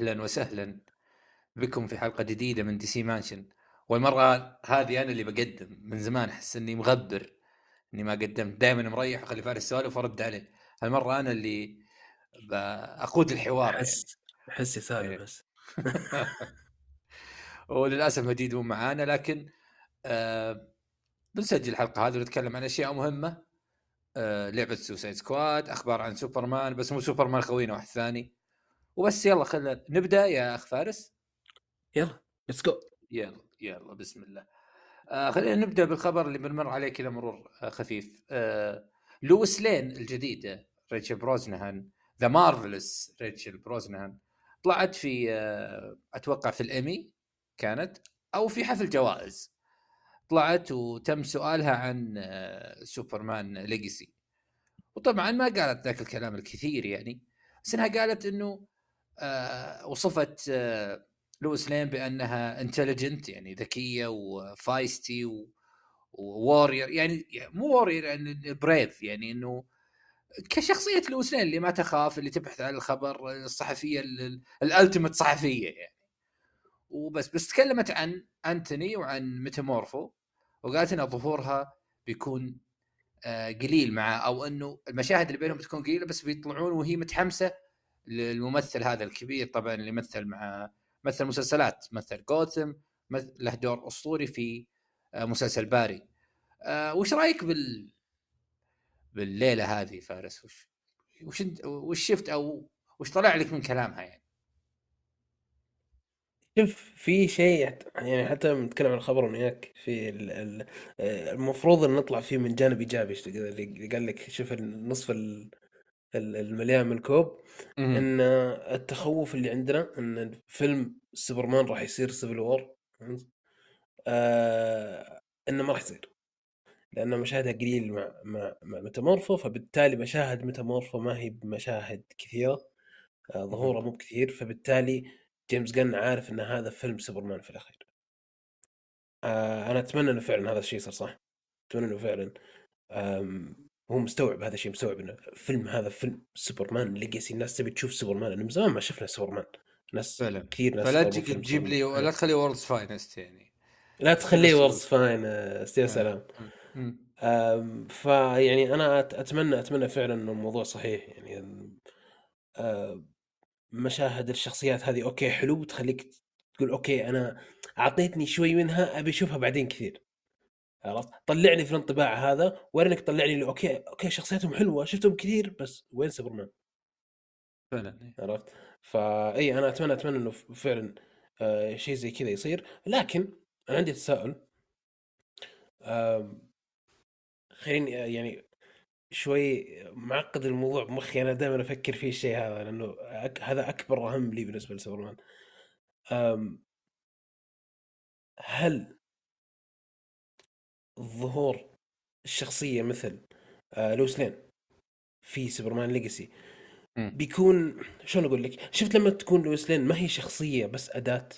أهلا وسهلا بكم في حلقة جديدة من DC Mansion والمرة هذه أنا اللي بقدم. من زمان أحس إني مغبر إني ما قدمت. دائما مريح اخلي فارس السوالف وأرد عليه. هالمرة أنا اللي أقود الحوار احس أحس يسالم إيه. بس. وللأسف مجيد مو معانا لكن آه بنسجل الحلقة هذه ونتكلم عن أشياء مهمة. آه لعبة Suicide Squad أخبار عن سوبرمان بس مو سوبرمان خوينا واحد ثاني. وبس يلا خلينا نبدأ. يا أخ فارس. يلا let's go يلا يلا بسم الله. آه خلينا نبدأ بالخبر اللي بنمر عليه كذا مرور آه خفيف. آه لويس لين الجديده ريتشل بروزنهان The Marvelous ريتشل بروزنهان طلعت في آه أتوقع في الإيمي كانت أو في حفل جوائز. طلعت وتم سؤالها عن آه سوبرمان Legacy وطبعا ما قالت ذاك الكلام الكثير يعني بس إنها قالت إنه وصفت آه لويس لين بأنها intelligent يعني ذكية و feisty. Warrior يعني مو warrior يعني brave يعني إنه كشخصية لويس لين اللي ما تخاف اللي تبحث عن الخبر الصحفية ال ultimate صحفية يعني وبس بس تكلمت عن أنتوني وعن ميتامورفو وقالت إن ظهورها بيكون آه قليل مع أو إنه المشاهد اللي بينهم بتكون قليلة بس بيطلعون وهي متحمسة للممثل هذا الكبير طبعا اللي مثل مع مثل مسلسلات مثل جوثم له دور أسطوري في مسلسل باري. أه وش رأيك بال بالليلة هذه فارس؟ وش وش وش شفت أو وش طلع لك من كلامها يعني؟ شوف في شيء يعني حتى نتكلم عن الخبر وياك في المفروض إن نطلع فيه من جانب إيجابي اللي قال لك شوف النصف المليان من الكوب إن التخوف اللي عندنا إن فيلم سوبرمان راح يصير Civil War آه إنه ما راح يصير. لأن مشاهدها قليل مع مع مع ميتامورفو فبالتالي مشاهد ميتامورفو ما هي بمشاهد كثيرة آه ظهوره مو بكثير فبالتالي جيمس جن عارف إن هذا فيلم سوبرمان في الأخير. آه أنا أتمنى إنه فعلا هذا الشيء صار صح؟ أتمنى إنه فعلا. هو مستوعب هذا الشيء مستوعب إنه فيلم هذا فيلم سوبرمان Legacy الناس تبي تشوف سوبرمان. لأنه من زمان ما شفنا سوبرمان. ناس فعلا. كثير ناس فلا تجيك تجيب لي ولا تخلي World's Finest يعني. لا تخليه World's Finest يا سلام. فيعني أنا أتمنى أتمنى فعلا إنه الموضوع صحيح يعني. مشاهد الشخصيات هذه okay حلو تخليك تقول okay أنا أعطيتني شوي منها أبي أشوفها بعدين كثير. عرفت؟ طلعني في الانطباع هذا وينك طلعني لي okay okay شخصياتهم حلوة شفتهم كثير بس وين سوبرمان؟ فعلا عرفت؟ فاي أنا أتمنى أتمنى إنه فعلا آه شيء زي كذا يصير. لكن أنا عندي تساؤل. آه خليني يعني شوي معقد الموضوع بمخي أنا دائما أفكر فيه الشيء هذا لأنه أك... هذا أكبر أهم لي بالنسبة لسوبرمان. هل ظهور الشخصية مثل آه لويس لين في سوبرمان Legacy. بيكون شلون أقول لك؟ شفت لما تكون لويس لين ما هي شخصية بس أداة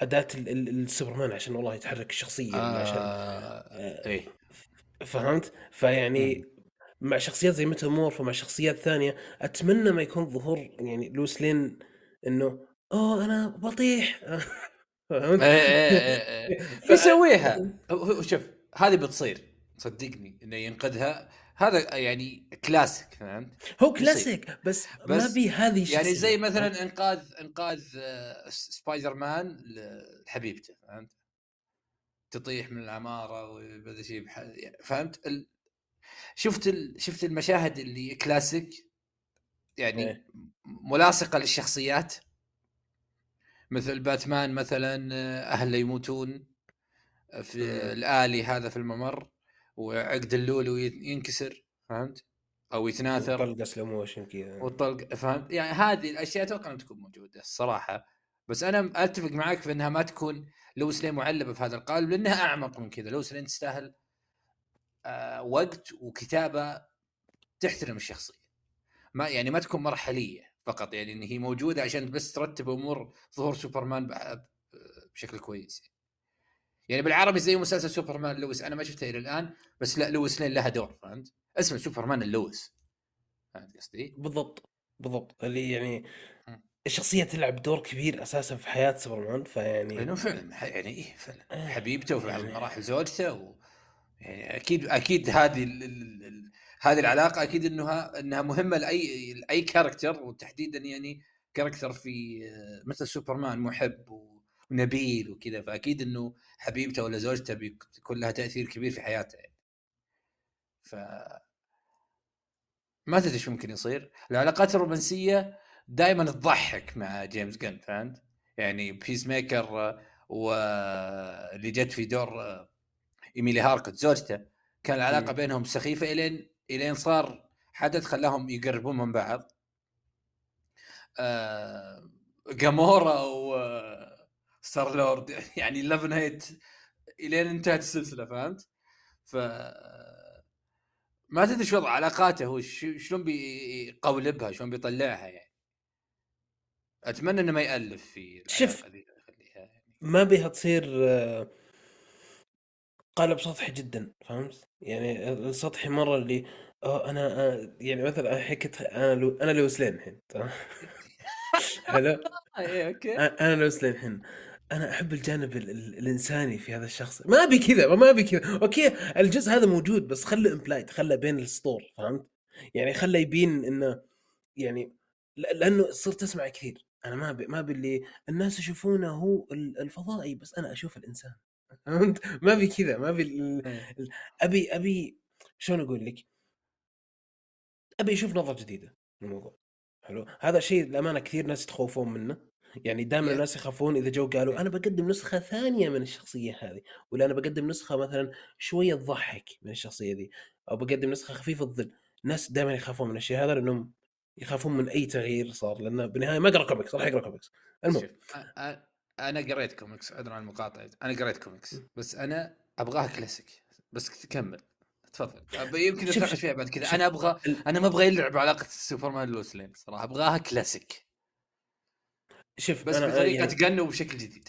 أداة السوبرمان عشان والله يتحرك الشخصية آه عشان آه إيه. فهمت؟ فيعني مع شخصيات زي ميتامورفو ومع شخصيات ثانية أتمنى ما يكون ظهور يعني لويس لين إنه أوه أنا بطيح. فهمت؟ إيه إيه إيه, إيه. بيسويها شوف هذه بتصير صدقني إنه ينقذها هذا يعني كلاسيك فهمت؟ هو كلاسيك بس, بس ما بي هذه يعني زي مثلا إنقاذ إنقاذ سبايدر مان لحبيبته فهمت؟ تطيح من العمارة وهذا شيء فهمت؟ ال... شفت ال... شفت المشاهد اللي كلاسيك يعني إيه؟ ملاصقة للشخصيات مثل باتمان مثلا اهله يموتون في ال alley هذا في الممر وعقد اللولو ينكسر فهمت؟ أو يتناثر. طلقه slow motion كذا. والطلق فهمت؟ يعني هذه الأشياء أتوقع إنها تكون موجودة الصراحة. بس أنا أتفق معك في إنها ما تكون لويس لين معلبة في هذا القالب لأنها أعمق من كذا. لويس لين تستاهل آه وقت وكتابة تحترم الشخصية. ما يعني ما تكون مرحلية. فقط يعني إن هي موجودة عشان بس ترتب أمور ظهور سوبرمان بشكل كويس يعني بالعربي زي مسلسل سوبرمان اند لويس أنا ما شفته إلى الآن بس لا لويس لين لها دور فهمت؟ اسمه سوبرمان اند لويس فهمت قصدي؟ بالضبط بالضبط اللي يعني. الشخصية تلعب دور كبير أساسا في حياة سوبرمان فيعني لأنه فعلا يعني إيه فعلا إيه، حبيبته وفي يعني- المراحل زوجته و... يعني أكيد أكيد هذه ال... ال... ال... هذه العلاقة أكيد إنها إنها مهمة لأي لأي character وتحديدا يعني character في مثل سوبرمان محب ونبيل وكذا فأكيد إنه حبيبته ولا زوجته بيكون لها تأثير كبير في حياته يعني. ف ما تدري إيش ممكن يصير العلاقات الرومانسية دائما تضحك مع جيمس جن فهمت يعني بيس ميكر واللي جت في دور إيميلي هاركوت زوجته كان العلاقة. بينهم سخيفة الين إلين صار حدث خلاهم يقربون من بعض آه جامورا و ستار لورد يعني love hate إلين انتهت السلسلة فهمت؟ ف ما تدري شو وضع علاقاته هو شلون بيقولبها شلون بيطلعها يعني أتمنى إنه ما يألف في شوف. يعني. ما بيها تصير آه، قالب سطحي جدا فهمت؟ يعني السطحي مرة اللي آه أنا آه يعني مثلا حكيت أنا لو أنا لويس لين الحين تمام؟ حلو؟ إيه okay. أنا لويس لين الحين. أنا أحب الجانب ال ال الإنساني في هذا الشخص. ما أبي كذا ما أبي كذا. okay الجزء هذا موجود بس خله implied خله بين السطور فهمت؟ يعني خله يبين إنه يعني ل- لأنه صرت اسمع كثير. أنا ما أبي ما أبي اللي الناس يشوفونه هو ال- الفضائي بس أنا أشوف الإنسان. فهمت ما ابي كذا ما ابي ال- إيه. أبي أبي شلون أقول لك؟ أبي أشوف نظرة جديدة للموضوع. حلو؟ هذا شيء للأمانة كثير ناس يتخوفون منه. يعني دائما. الناس يخافون إذا جو قالوا أنا بقدم نسخة ثانية من الشخصية هذه ولا أنا بقدم نسخة مثلا شوية تضحك من الشخصية دي أو بقدم نسخة خفيفة الظل الناس دائما يخافون من الشيء هذا لأنهم يخافون من أي تغيير صار لأنه بالنهاية ما اقرا كوميكس راح اقرا كوميكس المهم. أنا قريت كوميكس عذرا عن المقاطعة. أنا قريت كوميكس بس أنا ابغاها كلاسيك. بس كمل. تفضل. يمكن نتناقش فيها بعد كذا. أنا أبغى أنا ما أبغى يلعب علاقه سوبرمان لويس لين صراحة. أبغاها كلاسيك. شوف بس بطريقة يعني تقنوا بشكل جديد.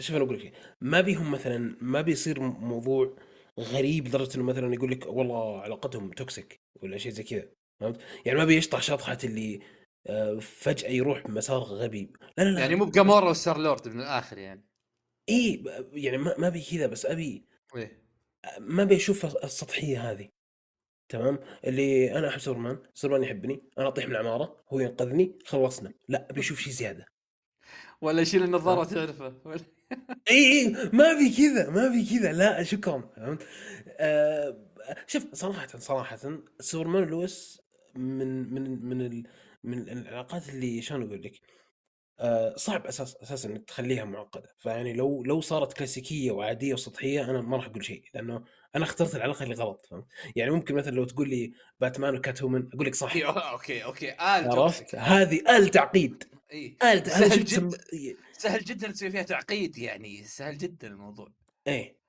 شوف أنا أقول لك ما بيهم مثلا ما بيصير موضوع غريب لدرجة إنه مثلا يقول لك والله علاقتهم toxic ولا شيء زي كذا فهمت؟ يعني ما بيشطح شطحة اللي فجأة يروح بمسار غبي. لا لا لا. يعني مو بجامورا وستار لورد من الآخر يعني. إي يعني ما ابي كذا بس أبي إيه. ما ابي أشوف السطحية هذه. تمام؟ اللي أنا أحب سوبرمان سوبرمان يحبني أنا أطيح من العمارة هو ينقذني خلصنا. لا أبي أشوف شيء زيادة. ولا يشيل النظاره تعرفه. ولا- إي إي ما ابي كذا ما ابي كذا. لا شكرا. فهمت؟ آه شوف صراحة صراحة سوبرمان لويس من من من ال من العلاقات اللي شلون أقول لك آه صعب أساس أساسا إنك تخليها معقدة. فيعني لو لو صارت كلاسيكية وعادية وسطحية أنا ما راح أقول شيء لأنه أنا اخترت العلاقة اللي غلط فهمت؟ يعني ممكن مثلا لو تقول لي باتمان و Catwoman أقول لك صح إيه، okay okay آل عرفت؟ هذه آل تعقيد. إي. آل سهل جدا سهل جدا تسوي فيها تعقيد يعني سهل جدا الموضوع. إيه.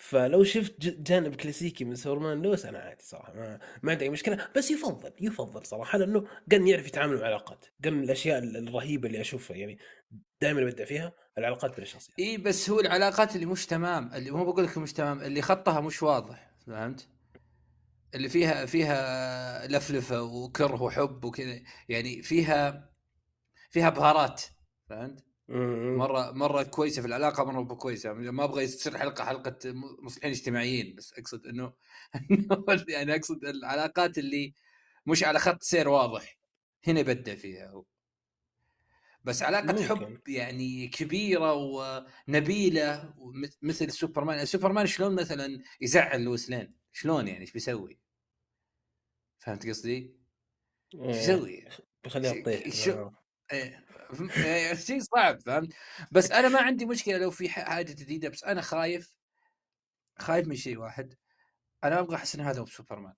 فلو شفت جانب كلاسيكي من سوبرمان لويس أنا عادي صراحة ما, ما عندي أي مشكلة بس يفضل يفضل صراحة لأنه قن يعرف يتعامل مع العلاقات قن الأشياء ال- الرهيبة اللي أشوفها يعني دائما أبدع فيها العلاقات بين الشخصيات إي بس هو العلاقات اللي مش تمام اللي مو بقول لك مش تمام اللي خطها مش واضح فهمت؟ اللي فيها فيها لفلفة وكره وحب وكذا يعني فيها فيها بهارات فهمت؟ مرة مرة كويسة في العلاقة مرة كويسة ما أبغى يصير حلقة حلقة مصلحين اجتماعيين بس أقصد إنه يعني أقصد العلاقات اللي مش على خط سير واضح هنا يبدع فيها هو بس علاقة ممكن. حب يعني كبيرة ونبيلة مثل سوبرمان، سوبرمان شلون مثلا يزعل لويس لين؟ شلون يعني إيش بيسوي؟ فهمت قصدي؟ إيش إيه، يسوي؟ بخليها شي- تطيح إيه، شيء صعب فهمت؟ بس أنا ما عندي مشكلة لو في ح- حاجة جديدة بس أنا خايف خايف من شيء واحد أنا أبغى أحس إن هذا هو سوبرمان.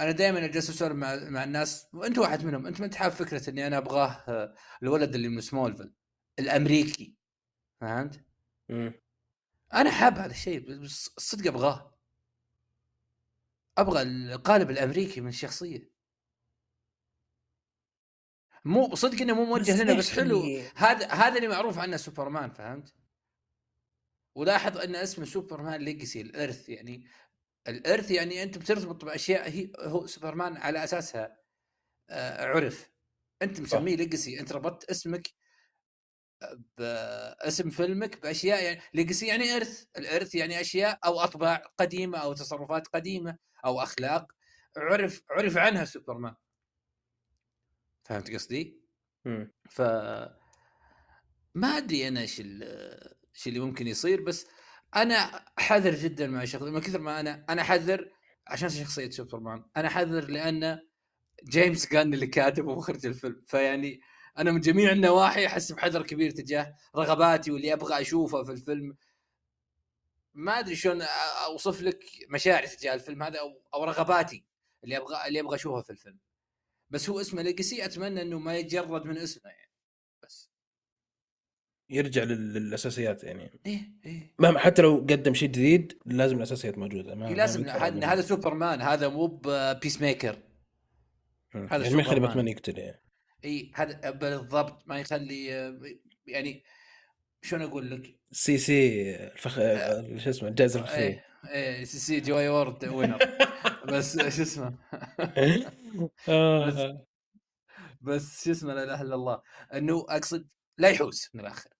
أنا دائما أجلس أسولف مع مع الناس وأنت واحد منهم أنت ما أنت حاب فكرة إني أنا أبغاه آه، الولد اللي من سمولفيل الأمريكي فهمت؟ أنا حاب هذا الشيء بس الصدق أبغاه أبغى القالب الأمريكي من الشخصية مو صدق إنه مو موجه لنا بس حلو. هذا هذا اللي معروف عنه سوبرمان فهمت؟ ولاحظ إن اسمه سوبرمان legacy الإرث يعني الإرث يعني أنت بترتبط بأشياء هي هو سوبرمان على أساسها آه، عرف. أنت مسميه legacy أنت ربطت اسمك باسم فيلمك بأشياء يعني legacy يعني إرث. الإرث يعني أشياء أو أطباع قديمة أو تصرفات قديمة أو أخلاق عرف عرف عنها سوبرمان. فهمت قصدي؟ ف ما أدري أنا إيش إيش اللي ممكن يصير بس أنا حذر جدا مع الشخص من كثر ما أنا أنا حذر عشان شخصية سوبرمان. أنا حذر لأن جيمس جان اللي كاتب ومخرج الفيلم. فيعني أنا من جميع النواحي أحس بحذر كبير تجاه رغباتي واللي أبغى أشوفه في الفيلم. ما أدري شلون أوصف لك مشاعري تجاه الفيلم هذا أو أو رغباتي اللي أبغى اللي أبغى أشوفها في الفيلم. بس هو اسمه ليجسي أتمنى إنه ما يتجرد من اسمه يعني بس. يرجع للأساسيات يعني. إيه إيه. مهما حتى لو قدم شيء جديد لازم الأساسيات موجودة ما لازم هذا هذا سوبرمان هذا مو بيس ميكر هذا يعني ما يخلي باتمان يقتل يعني. اي هذا بالضبط ما يخلي يعني شلون أقول لك؟ سي سي الفخ آه. شو اسمه الجائزة الفخرية. إيه إيه سي سي جوي وورد وينر بس شو اسمه؟ بس, بس شو اسمه لا إله إلا الله. إنه أقصد لا يحوس من الآخر.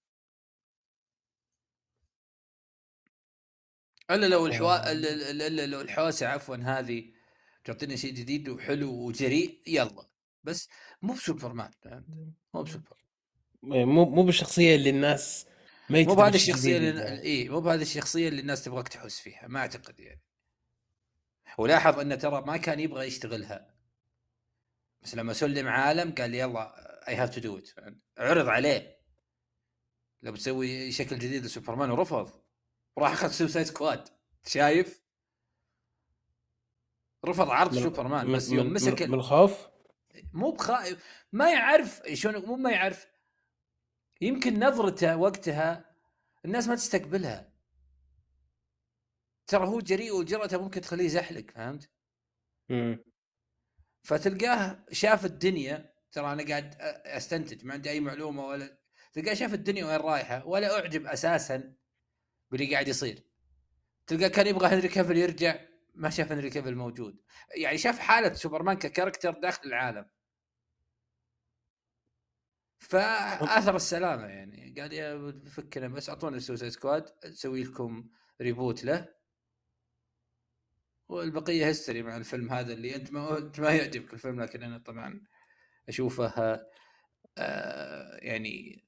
إلا لو الحوا إلا لو الحوسة عفوا هذه تعطينا شيء جديد وحلو وجريء يلا. بس مو بسوبرمان مو بسوبر. إيه، مو مو بالشخصية اللي الناس ما مو بهذه الشخصية اللي اي مو بهذه الشخصية اللي الناس تبغاك تحس فيها ما أعتقد يعني. ولاحظ إنه ترى ما كان يبغى يشتغلها. بس لما سلم عالم قال لي يلا I have to do it عرض عليه. لو بتسوي شكل جديد لسوبرمان ورفض. وراح أخذ سوسايد سكواد شايف؟ رفض عرض من سوبرمان بس يوم مسك من الخوف؟ مو بخائف ما يعرف شلون مو ما يعرف. يمكن نظرته وقتها الناس ما تستقبلها. ترى هو جريء وجرأته ممكن تخليه يزحلق فهمت؟ امم فتلقاه شاف الدنيا ترى أنا قاعد أستنتج ما عندي أي معلومة ولا تلقاه شاف الدنيا وين رايحة ولا أعجب أساسا باللي قاعد يصير. تلقاه كان يبغى هنري كافل يرجع ما شاف هنري كافل موجود. يعني شاف حالة سوبرمان ك character داخل العالم. فآثر السلامة يعني قال يا فكنا بس أعطونا سوسايد سكواد نسوي لكم reboot له. والبقية history مع الفيلم هذا اللي أنت ما أنت ما يعجبك الفيلم لكن أنا طبعا أشوفه آه يعني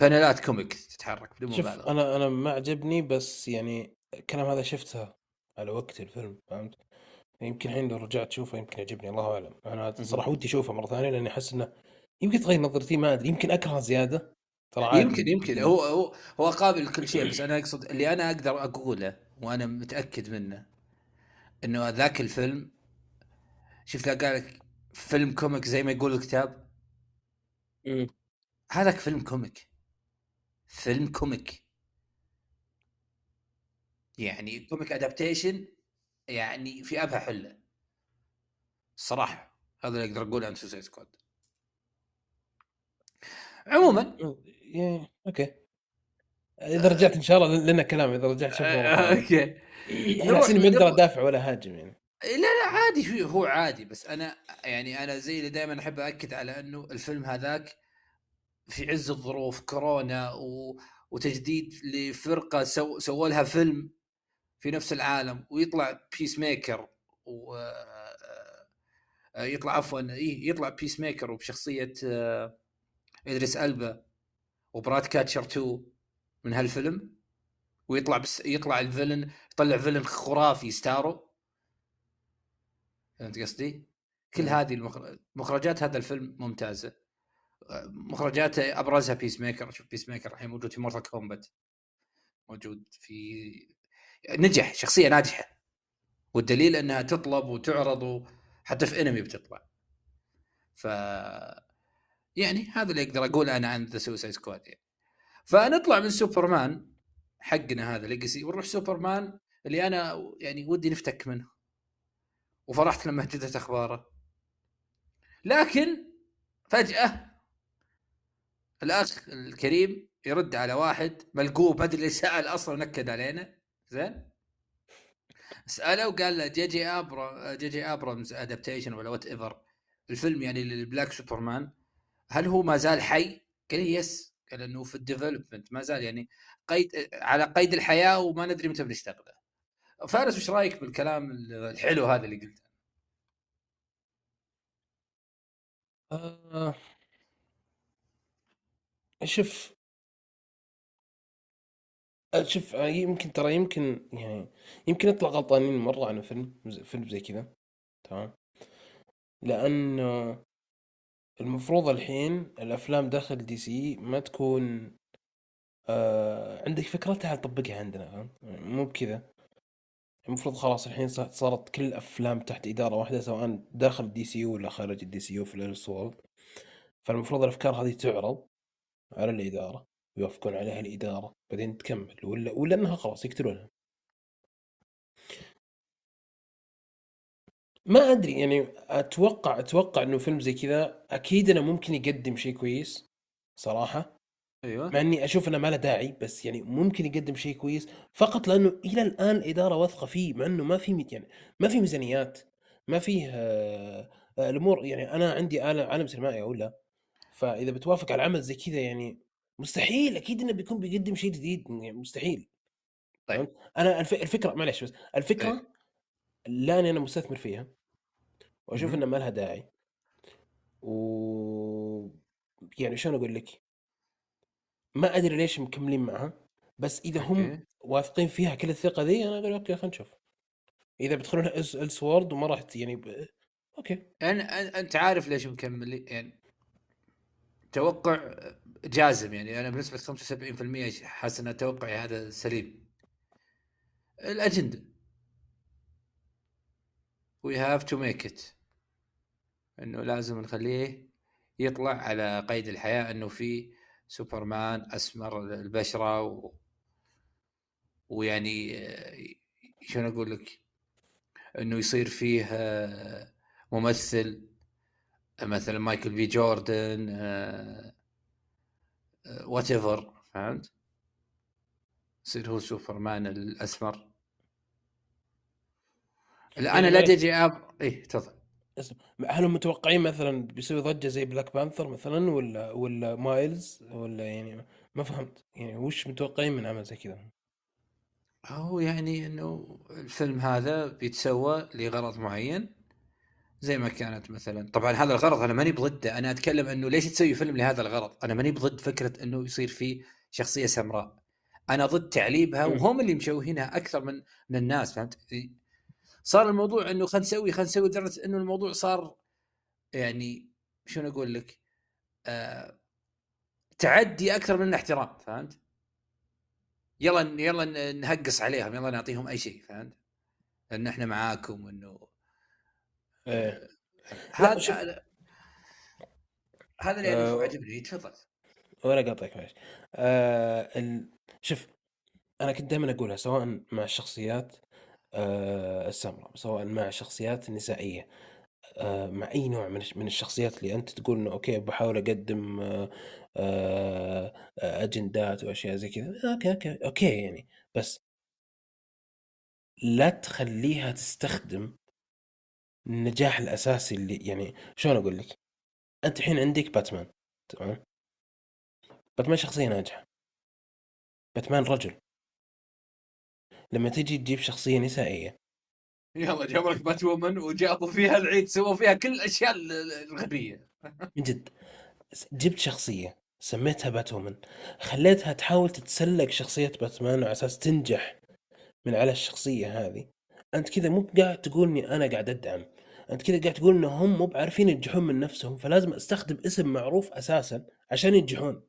panelات comic تتحرك بدون مبالغة. أنا أنا ما عجبني بس يعني الكلام هذا شفته على وقت الفيلم فهمت؟ يمكن الحين لو رجعت اشوفه يمكن يعجبني الله أعلم. أنا صراحة ودي أشوفه مرة ثانية لأني أحس إنه يمكن تغير نظرتي ما أدري يمكن أكره زيادة. ترى عادي. يمكن يمكن. هو هو هو قابل لكل شيء بس أنا أقصد اللي أنا أقدر أقوله وأنا متأكد منه إنه ذاك الفيلم شفت قال لك فيلم كوميك زي ما يقول الكتاب؟ هذاك فيلم comic. فيلم comic. يعني comic adaptation يعني في أبهى حلة. الصراحه هذا اللي أقدر أقوله عن سوسايد سكواد عموما okay. إذا رجعت إن شاء الله لنا كلام إذا رجعت شوف okay. يعني ما أقدر أدافع ولا هاجم يعني. لا لا عادي هو عادي بس أنا يعني أنا زي اللي دائما أحب اكد على إنه الفيلم هذاك في عز الظروف كورونا و... وتجديد لفرقة سو... سووا لها فيلم في نفس العالم ويطلع Peacemaker و يطلع عفوا يطلع Peacemaker وبشخصيه إدريس ألبا و Ratcatcher 2 من هالفيلم ويطلع بس يطلع ال villain يطلع villain خرافي ستارو. فهمت قصدي؟ كل هذه المخرجات هذا الفيلم ممتازة. مخرجاته أبرزها Peacemaker شوف Peacemaker الحين موجود في Mortal Kombat موجود في نجح شخصية ناجحة. والدليل أنها تطلب وتعرض حتى في أنمي بتطلع. ف يعني هذا اللي أقدر أقوله أنا عن The Suicide Squad يعني. فنطلع من سوبرمان حقنا هذا Legacy ونروح سوبرمان اللي أنا يعني ودي نفتك منه. وفرحت لما هدت أخباره. لكن فجأة الأخ الكريم يرد على واحد ملقوف ما أدري اللي سأل أصلا ونكد علينا. زين؟ سأله وقال له جي جي ابرا جي جي ابرامز adaptation ولا whatever الفيلم يعني لل black Superman هل هو ما زال حي؟ قال لي yes قال انه في ال development ما زال يعني قيد على قيد الحياة وما ندري متى بنشتغله. فارس وش رأيك بالكلام الحلو هذا اللي قلته؟ آه شوف آه، شوف آه، يمكن ترى يمكن يعني يمكن نطلع غلطانين مرة عن فيلم فيلم زي كذا تمام لأن المفروض الحين الأفلام داخل دي سي ما تكون آه عندك فكرة تعال طبقها عندنا فهمت؟ مو بكذا. المفروض خلاص الحين صارت كل الأفلام تحت إدارة واحدة سواء داخل ال DCU ولا خارج ال DCU في الصور فالمفروض الأفكار هذه تعرض على الإدارة يوافقون عليها الإدارة بعدين تكمل ولا ولا أنها خلاص يقتلونها. ما أدري يعني أتوقع أتوقع إنه فيلم زي كذا أكيد إنه ممكن يقدم شيء كويس صراحة. أيوه. مع إني أشوف إنه ما له داعي بس يعني ممكن يقدم شيء كويس. فقط لأنه إلى الآن الاداره واثقة فيه مع إنه ما في يعني ما في ميزانيات ما فيه آه، آه، الأمور يعني أنا عندي عالم سينمائي ولا فإذا بتوافق على عمل زي كذا يعني مستحيل أكيد إنه بيكون بيقدم شيء جديد يعني مستحيل. طيب. أنا الفكرة معلش بس الفكرة أيه. لا اني أنا مستثمر فيها وأشوف إنه ما لها داعي. و يعني شلون أقول لك؟ ما أدري ليش مكملين معها بس إذا هم واثقين فيها كل الثقة ذي أنا أقول okay خلينا نشوف. إذا بيدخلون Elseworld وما راح يعني ب... okay. يعني أنت عارف ليش مكملين يعني توقع جازم يعني أنا بنسبة 75% حاسس إن توقعي هذا سليم. الأجندة. we have to make it إنه لازم نخليه يطلع على قيد الحياة إنه في سوبرمان أسمر البشرة و... ويعني شلون أقول لك؟ إنه يصير فيه ممثل مثلا مايكل بي جوردن whatever فهمت؟ يصير هو سوبرمان الأسمر. لا أنا لا جي اب اي تفضل. هل هم متوقعين مثلا بيسوي ضجة زي Black Panther مثلا ولا ولا مايلز ولا يعني ما فهمت. يعني وش متوقعين من عمل زي كذا؟ هو يعني إنه الفيلم هذا بيتسوى لغرض معين زي ما كانت مثلا طبعا هذا الغرض أنا ماني بضده. أنا أتكلم إنه ليش تسوي فيلم لهذا الغرض؟ أنا ماني بضد فكرة إنه يصير فيه شخصية سمراء أنا ضد تعليبها وهم اللي مشوهينها أكثر من من الناس فهمت؟ صار الموضوع إنه خلينا نسوي خلينا نسوي لدرجة إنه الموضوع صار يعني شلون أقول لك؟ آه تعدي أكثر من الاحترام فهمت؟ يلا يلا نهقص عليهم يلا نعطيهم أي شيء فهمت؟ ان إحنا معاكم انه إيه. هذا هذا هذا اللي آه عجبني تفضل. ولا قاطعك معلش. آه ال... شوف أنا كنت دائما أقولها سواء مع الشخصيات آه السمراء سواء مع الشخصيات النسائيه آه مع أي نوع من الشخصيات اللي أنت تقول إنه okay بحاول أقدم آه أجندات وأشياء زي كذا. okay okay okay يعني. بس لا تخليها تستخدم النجاح الأساسي اللي يعني شلون أقول لك؟ أنت الحين عندك باتمان تمام؟ باتمان شخصية ناجحة. باتمان رجل. لما تجي تجيب شخصية نسائية. يلا جابوا لك بات وومن وجابوا فيها العيد سووا فيها كل الأشياء الغبية. من جد. جبت شخصية سميتها بات وومن خليتها تحاول تتسلق شخصية باتمان على أساس تنجح من على الشخصية هذه. أنت كذا مو قاعد تقول إني أنا قاعد أدعم. أنت كذا قاعد تقول انهم مو بعارفين ينجحون من نفسهم فلازم أستخدم اسم معروف أساسا عشان ينجحون.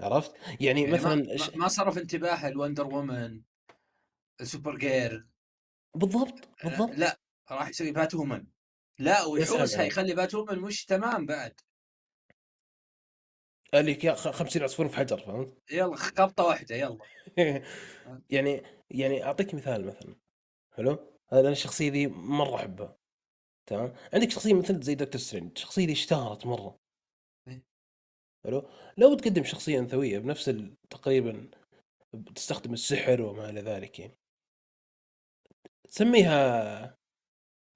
عرفت؟ يعني, يعني مثلا ما, ما صرف انتباه ال Wonder Woman ال Supergirl. بالضبط بالضبط. لا راح يسوي Batwoman. لا ويحوسها يخلي Batwoman مش تمام بعد. اللي 50 عصفور في حجر فهمت؟ يلا خبطة واحدة يلا. يعني يعني أعطيك مثال مثلا. حلو؟ هذا الشخصية ذي مرة احبها تمام؟ عندك شخصية مثل زي Doctor Strange. الشخصيه ذي اشتهرت مرة. حلو؟ لو تقدم شخصية أنثوية بنفس تقريبا تستخدم السحر وما إلى ذلك يعني. تسميها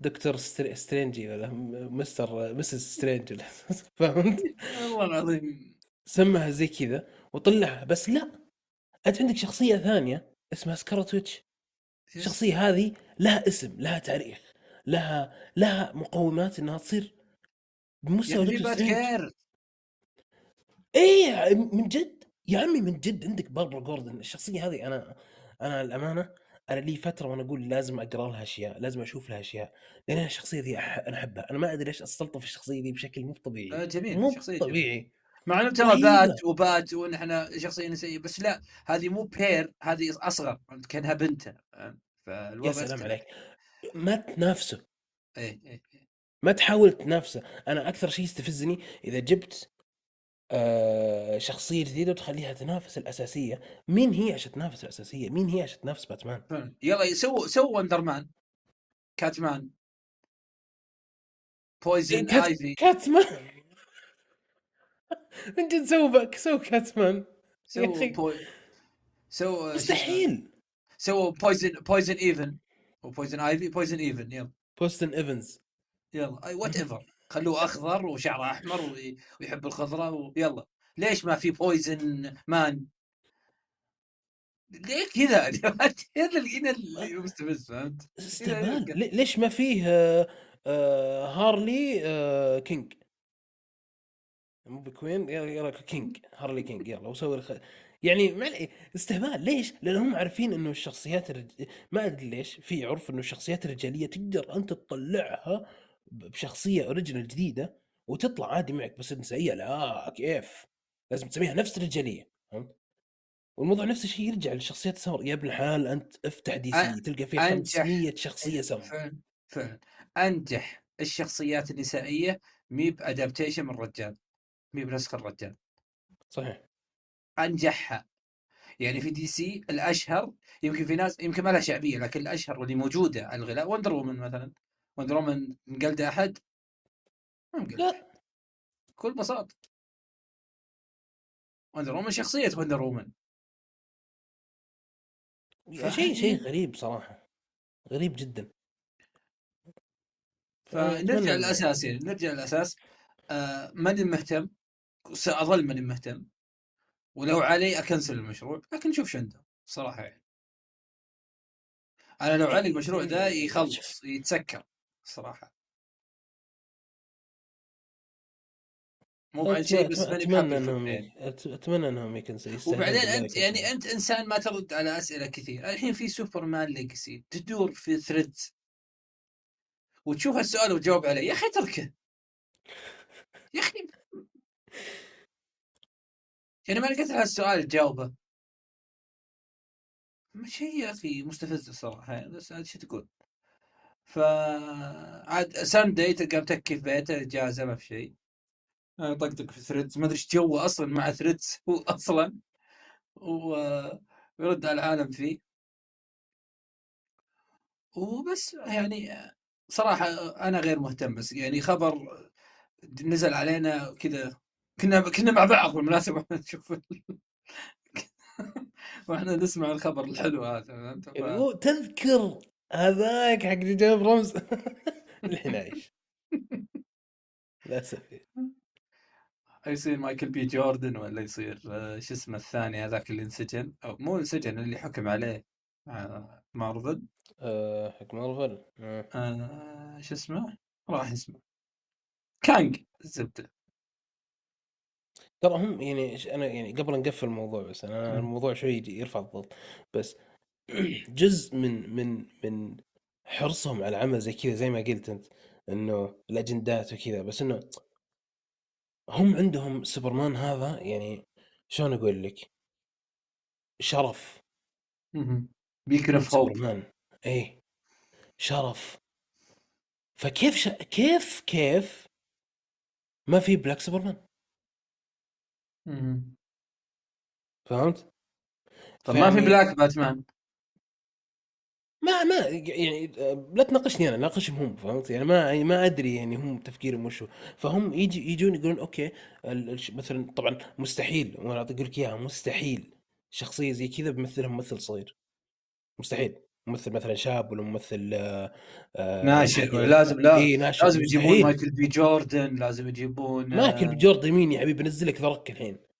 Doctor Str- Strangey ولا م- Mister Mrs. Strange. ولا فهمت؟ والله العظيم. سمها زي كذا وطلعها. بس لا أنت عندك شخصية ثانية اسمها Scarlet Witch. الشخصيه هذه لها اسم لها تاريخ لها لها مقومات إنها تصير بمستوى يعني دكتور بات Strange. كير إيه من جد يا عمي من جد عندك باربرا جوردن الشخصية هذه أنا أنا الامانه أنا لي فترة وأنا أقول لازم أقرأ لها أشياء لازم أشوف لها أشياء لأن أنا الشخصية ذي أح... أنا أحبها أنا ما أدري ليش أستلطف الشخصية ذي بشكل مو آه، طبيعي جميل مو جميل. طبيعي مع إنه ترى. بات وبات ونحن شخصية نسائية بس لا هذه مو بير هذه أصغر كأنها بنته فاهم؟ فالوضع يا سلام يختلف. عليك ما تنافسه إيه إيه إيه. ما تحاول تنافسه أنا أكثر شيء يستفزني إذا جبت آه شخصية جديدة وتخليها تنافس الأساسية. مين هي عشان تنافس الأساسية؟ مين هي عشان تنافس باتمان؟ فعلا. يلا سووا سووا وندر مان كاتمان بويزن كات... ايفي كاتمان من جد سووا باك سووا كاتمان سووا؟ مستحيل. سووا بويزن بويزن ايفن وبويزن ايفي بويزن ايفن يلا. بوستن ايفنز يلا أي وات ايفر خلوه أخضر وشعره أحمر وي- ويحب الخضراء ويلا ليش ما في بويزن مان ليه كذا هذا اللي هنا اللي مستفز فهمت؟ استهبال لي- ليش ما فيه آه آه هارلي آه King؟ مو ب Queen؟ يلا كينج هارلي King يلا وسوي الخ... يعني استهبال. ليش؟ لانهم عارفين إنه الشخصيات الرج... ما أدري ليش في عرف إنه الشخصيات الرجالية تقدر انت تطلعها بشخصية original جديدة وتطلع عادي معك بس النسائيه لا كيف؟ لازم تسميها نفس الرجالية فهمت؟ والموضوع نفس الشيء يرجع للشخصيات السمر يا ابن الحلال أنت افتح DC تلقى فيه أنجح. 500 شخصية سمر فعلا فعلا أنجح الشخصيات النسائية مي ب adaptation من الرجال مي بنسخ الرجال. صحيح. أنجحها. يعني في DC الأشهر يمكن في ناس يمكن ما لها شعبية لكن الأشهر واللي موجودة على الغلاف Wonder Woman مثلا. Wonder Woman مقلد أحد؟ ما مقلد لا. بكل بساطة. وندر وومن شخصية وندر وومن شيء شيء غريب صراحة. غريب جدا. فنرجع إنه- للأساس يعني نرجع للأساس. آه ماني مهتم سأظل ماني مهتم ولو علي أكنسل المشروع لكن نشوف شو عنده صراحة يعني. أنا لو علي المشروع ده يخلص يتسكر. الصراحه مو بعد شيء بس ماني أتمنى إنهم أتمنى إنهم يكنسلوا وبعدين أنت. يعني أنت إنسان ما ترد على أسئلة كثير. الحين في Superman Legacy تدور في Threads وتشوف السؤال وتجاوب عليه. يا أخي اتركه. يا أخي يعني ما لقيت على السؤال تجاوبه شيء يا أخي مستفز الصراحة. بس شو تقول؟ ف عاد ساندي تلقى متكي في بيته اجازه ما في شيء. آه، طقطق في Threads ما أدري إيش جوه أصلا مع Threads هو أصلا. ويرد على العالم فيه. وبس يعني صراحة أنا غير مهتم بس يعني خبر نزل علينا كذا كنا كنا مع بعض بالمناسبة نشوف ال- وإحنا نسمع الخبر الحلو هذا يعني هو تذكر هذاك حق جاب رمز الحين عايش للاسف يصير مايكل بي جوردن ولا يصير آه، شو اسمه الثاني هذاك اللي انسجن؟ أو مو انسجن اللي حكم عليه مع مارفل. آه، حق مارفل. آه. آه، شو اسمه؟ راح اسمه. Kang الزبدة. ترى هم يعني أنا يعني قبل نقفل الموضوع بس أنا. الموضوع شوي يرفع الضغط. بس جزء من من من حرصهم على العمل زي كذا زي ما قلت أنت إنه الأجندات وكذا. بس إنه هم عندهم سوبرمان هذا يعني شلون أقول لك؟ شرف. هوب سوبرمان. إيه. شرف. فكيف ش... كيف كيف ما في black Superman فهمت؟ طب ما في black Batman ما ما يعني لا تناقشني أنا ناقشهم هم فهمت؟ يعني ما ما أدري يعني هم تفكيرهم وشو فهم يجي يجون يقولون okay مثلا طبعا مستحيل وأنا أقول لك إياها مستحيل شخصية زي كذا بيمثلها ممثل صغير. مستحيل. ممثل مثلا شاب ولا ممثل آه، آه، ناشئ حديث. لازم لا ناشئ. لازم يجيبون. مايكل بي جوردن لازم يجيبون مايكل بي جوردن مين يا حبيبي بنزل لك ذرك الحين.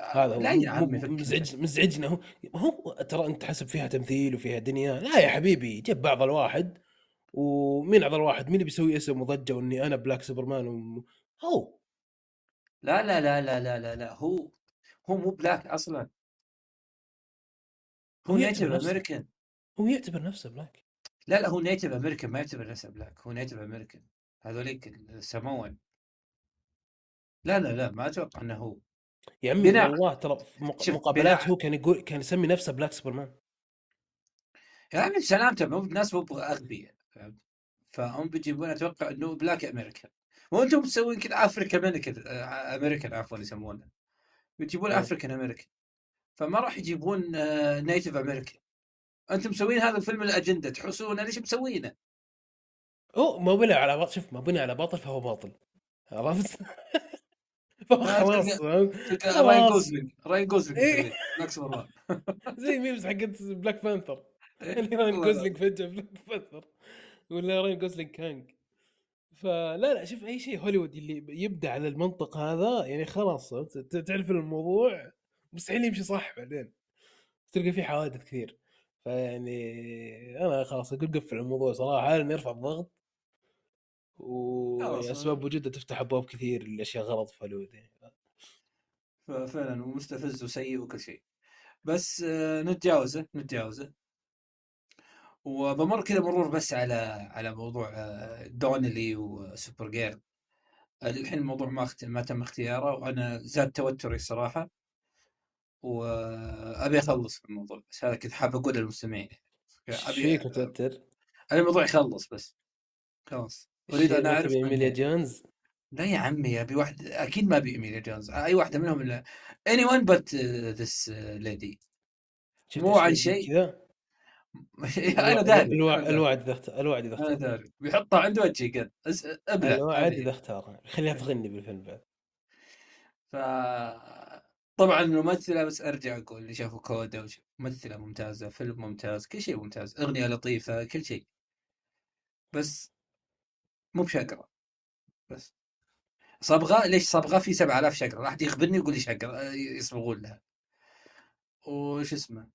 هذا هو لا يا عمي مزعج مزعجنا هو هو ترى أنت حسب فيها تمثيل وفيها دنيا. لا يا حبيبي جيب بعض الواحد ومين هذا الواحد مين اللي بيسوي اسم وضجه وإني أنا بلاك سوبرمان و... هو. لا لا لا لا لا لا لا هو هو مو black أصلا. هو Native American. هو يعتبر نفسه black. لا لا هو Native American ما يعتبر نفسه black هو Native American. هذوليك ال Samoan لا لا لا ما أتوقع إنه هو. يا عمي والله ترى في مقابلات هو كان يقول كان يسمي نفسه black Superman يا عمي سلامته مو ناس مو أغبياء؟ فهم بيجيبون أتوقع إنه black American وأنتم مسوين كذا Africa American American عفوا يسمونه بيجيبون مم. African American فما راح يجيبون Native American أنتم مسوين هذا الفيلم الأجندة تحسون ليش مسوينه؟ هو ما بني على باطل شوف ما بني على باطل فهو باطل عرفت؟ خلاص. راين جوزلينج راين جوزلينج إيه. زي memes حقت Black Panther اللي راين جوزلينج فجأة Black Panther ولا راين جوزلينج Kang فلا لا شوف أي شيء هوليوود اللي يبدأ على المنطق هذا يعني خلاص تعرف الموضوع؟ مستحيل يمشي صح بعدين. تلقى فيه حوادث كثير. فيعني أنا خلاص أقول قفل الموضوع صراحة لأنه يرفع الضغط. وأسباب وجوده تفتح أبواب كثير لأشياء غلط في هوليوود يعني فعلا ومستفز وسيء وكل شيء. بس آه، نتجاوزه نتجاوزه. وبمر كذا مرور بس على على موضوع آه، دونلي و Supergirl الحين الموضوع ما اخت... ما تم اختياره وأنا زاد توتري صراحة. وأبي أخلص في الموضوع بس هذا كنت حاب أقول للمستمعين. إيش أبي فيك متوتر؟ الموضوع يخلص بس. خلاص. أريد أن أعرف إيميليا جونز؟ لا يا عمي ابي واحد أكيد ما ابي إيميليا جونز. أي واحدة منهم الا anyone but this lady مو عن شيء. كذا؟ أنا داري. الوعد إذا اخت- الوعد إذا أنا داري. بيحطها عند وجهي قد. أبلع. الوعد. إذا اختار. خليها تغني بالفيلم بعد. ف طبعا الممثلة بس أرجع أقول اللي شافوا كودا ممثلة ممتازة فيلم ممتاز كل شيء ممتاز أغنية لطيفة كل شيء. بس مو بشقرة بس. صبغة ليش صبغة؟ في 7000 شقرة. راح يخبرني يقول لي شقرة يصبغون لها. وش اسمه؟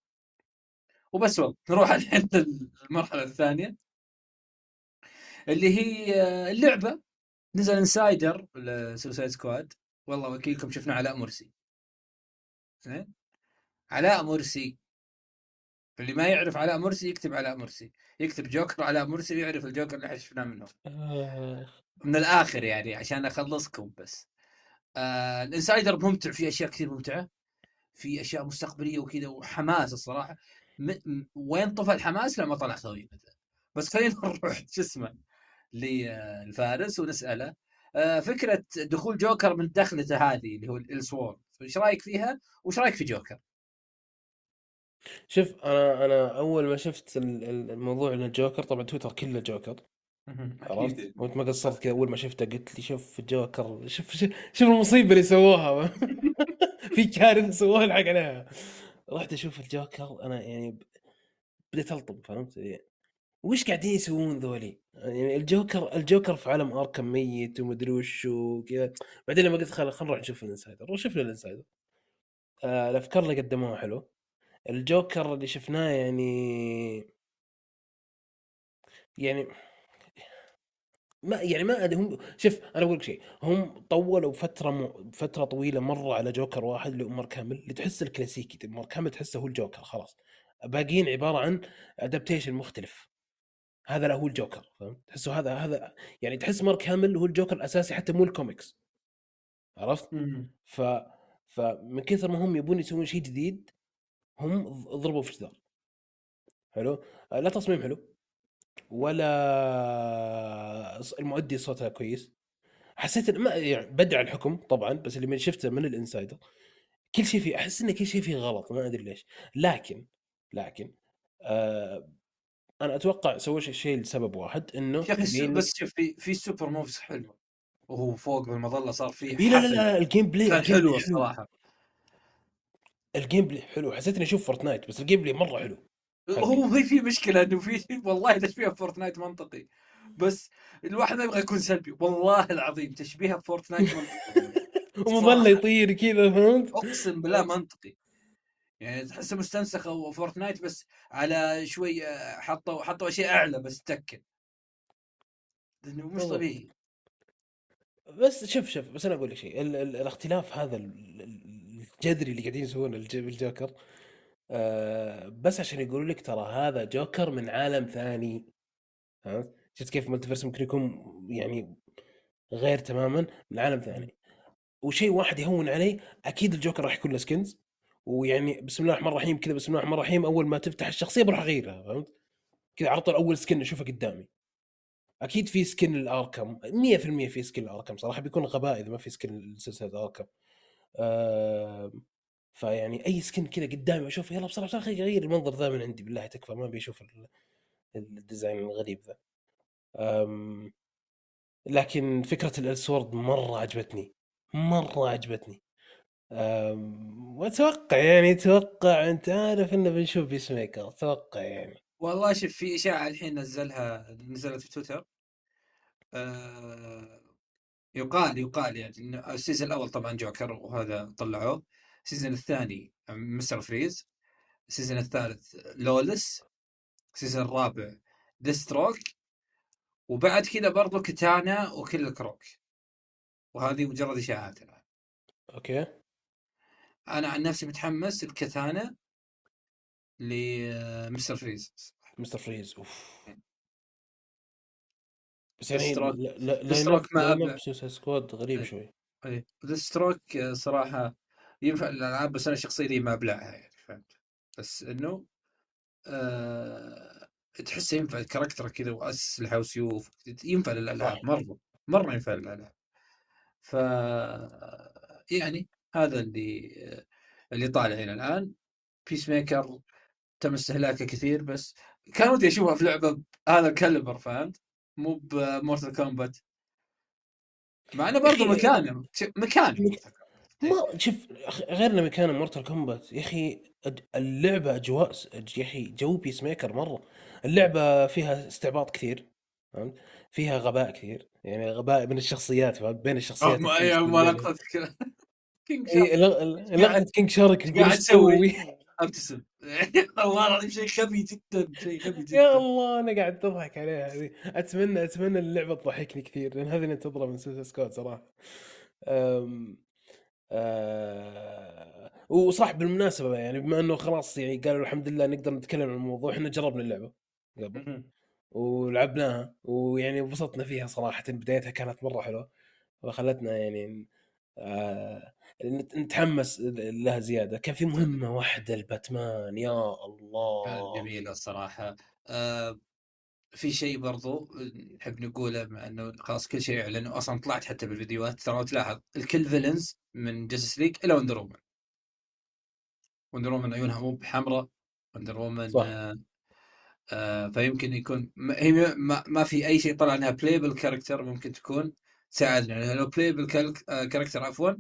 وبس والله. نروح الحين للمرحلة الثانية. اللي هي اللعبة. نزل انسايدر لسوسايد سكواد. والله وكيلكم شفنا علاء مرسي. زين؟ علاء مرسي اللي ما يعرف علاء مرسي يكتب علاء مرسي يكتب جوكر علاء مرسي ويعرف الجوكر اللي إحنا شفناه منهم. آه. من الآخر يعني عشان أخلصكم بس. آه ال insider ممتع في أشياء كثير ممتعة في أشياء مستقبلية وكذا وحماس الصراحة. م... م... وين طفى الحماس؟ لما طلع خوي بس خلينا نروح شو اسمه للفارس ونسأله. آه فكرة دخول جوكر من دخلته هذه اللي هو ال sword إيش رأيك فيها؟ وإيش رأيك في جوكر؟ شوف أنا أنا أول ما شفت ال- ال- الموضوع إن الجوكر طبعا تويتر كله جوكر. عرفت؟ وأنت ما قصرت كذا أول ما شفته قلت لي شوف الجوكر شوف شوف, شوف المصيبة اللي سووها. في كارثه سووها الحق عليها. رحت أشوف الجوكر أنا يعني ب- بديت ألطم فهمت؟ يعني وش قاعدين يسوون ذولي؟ يعني الجوكر الجوكر في عالم أركم ميت ومدري وش وكذا. بعدين لما قلت خل خل نروح نشوف ال insider. وشفنا ال insider. آه الأفكار اللي قدموها حلو. الجوكر اللي شفناه يعني يعني ما يعني ما أدري هم شوف أنا أقول لك شيء هم طولوا فترة م... فترة طويلة مرة على جوكر واحد اللي هو مارك هامل اللي تحس الكلاسيكي مارك هامل تحسه هو الجوكر خلاص. باقيين عبارة عن adaptation مختلف. هذا لا هو الجوكر فهمت؟ تحسه هذا هذا يعني تحس مارك هامل هو الجوكر الأساسي حتى مو الكوميكس عرفت؟ ف فمن كثر ما هم يبون يسوون شيء جديد هم ضربوا في جدار حلو؟ آه، لا تصميم حلو ولا المؤدي صوتها كويس. حسيت ما يعني بدع الحكم طبعا بس اللي من شفته من ال insider. كل شيء فيه أحس إن كل شيء فيه غلط ما أدري ليش. لكن لكن آه أنا أتوقع سووا شيء لسبب واحد إنه يا أخي بس شوف في في super moves حلو وهو فوق بالمظلة صار فيه لا لا. لا ال gameplay كان حلو. الصراحة. ال gameplay حلو حسيت إني أشوف فورتنايت بس ال gameplay مرة حلو. هو في في مشكلة إنه في والله تشبيه بفورتنايت منطقي. بس الواحد ما يبغى يكون سلبي. والله العظيم تشبيهه بفورتنايت منطقي. ومظله يطير كذا فهمت؟ أقسم بالله منطقي. يعني تحسه مستنسخه فورتنايت بس على شوي آه، حطوا حطوا أشياء أعلى بس تكن لأنه مش طبيعي. بس شوف شوف بس أنا أقول لك شيء ال ال الاختلاف هذا الجذري اللي قاعدين يسوونه بالجوكر. آه بس عشان يقولوا لك ترى هذا جوكر من عالم ثاني. فهمت؟ شفت كيف multiverse ممكن يكون يعني غير تماما؟ من عالم ثاني. وشيء واحد يهون علي أكيد الجوكر راح يكون له skins ويعني بسم الله الرحمن الرحيم كذا بسم الله الرحمن الرحيم أول ما تفتح الشخصية بروح أغيرها فهمت؟ كذا على طول أول skin أشوفه قدامي. أكيد في skin الأركم 100% في skin الأركم صراحة بيكون غباء إذا ما في skin لسلسله اركم فيعني أي skin كذا قدامي أشوف يلا بسرعة بسرعة غير المنظر ذا من عندي بالله تكفى ما بيشوف ال design الغريب ذا. لكن فكرة ال sword مرة عجبتني مرة عجبتني. وأتوقع يعني أتوقع أنت عارف إنه بنشوف بيس ميكر أتوقع يعني. والله شوف في اشاعه الحين نزلها نزلت في تويتر. آه يقال يقال يعني ال season الأول طبعا جوكر وهذا طلعوه. ال season الثاني مستر فريز. ال season الثالث لولس. ال season الرابع ديثستروك وبعد كذا برضو كتانا وكيلر كروك. وهذه مجرد إشاعات الآن. okay. أنا عن نفسي متحمس الكتانا لمستر فريز. مستر فريز أوف. بس يعني ستروك ستروك ما سكواد غريب إيه. شوي. اي ستروك صراحة ينفع الالعاب بس أنا شخصيتي ما أبلعها يعني فهمت؟ بس إنه أه تحسه ينفع كاركتر كذا وأسلحة وسيوف ينفع للألعاب مرة مرة ينفع للألعاب. ف يعني هذا اللي اللي طالع هنا الآن. بيس ميكر تم استهلاكه كثير بس كان ودي أشوفها في لعبة هذا الكالبر فهمت؟ مو بمورتال كومبات مع إنه برضه مكانه مكان ما شوف غير انه مكان مورتال كومبات يا أخي اللعبة أجواء يا أخي جو بيس ميكر مرة. اللعبة فيها استعباط كثير فهمت؟ فيها غباء كثير. يعني غباء من الشخصيات بين الشخصيات. ما ما لقطه كينج شارك أنت كينج شارك قاعد تسوي؟ أبتسم. والله العظيم شيء غبي جدا شيء غبي جدا. يا الله أنا قاعد أضحك عليها هذه. أتمنى أتمنى اللعبة تضحكني كثير لأن هذه اللي انتظرها من سوسايد سكواد صراحة. أم... أه... وصح بالمناسبة يعني بما إنه خلاص يعني قالوا الحمد لله نقدر نتكلم عن الموضوع إحنا جربنا اللعبة قبل ولعبناها ويعني انبسطنا فيها صراحة بدايتها كانت مرة حلوة وخلتنا يعني آه نتحمس لها زيادة. كان في مهمة واحدة الباتمان يا الله. جميلة الصراحه آه في شيء برضو نحب نقوله مع إنه خلاص كل شيء اعلنوا أصلا طلعت حتى بالفيديوهات. ترى تلاحظ الكل villains من جستس ليج إلى وندر وومن وندر وومن عيونها مو بحمراء. وندر وومن آه آه فيمكن يكون هي ما, ما في أي شيء طلع إنها playable character ممكن تكون تساعدنا. لو playable character عفوا.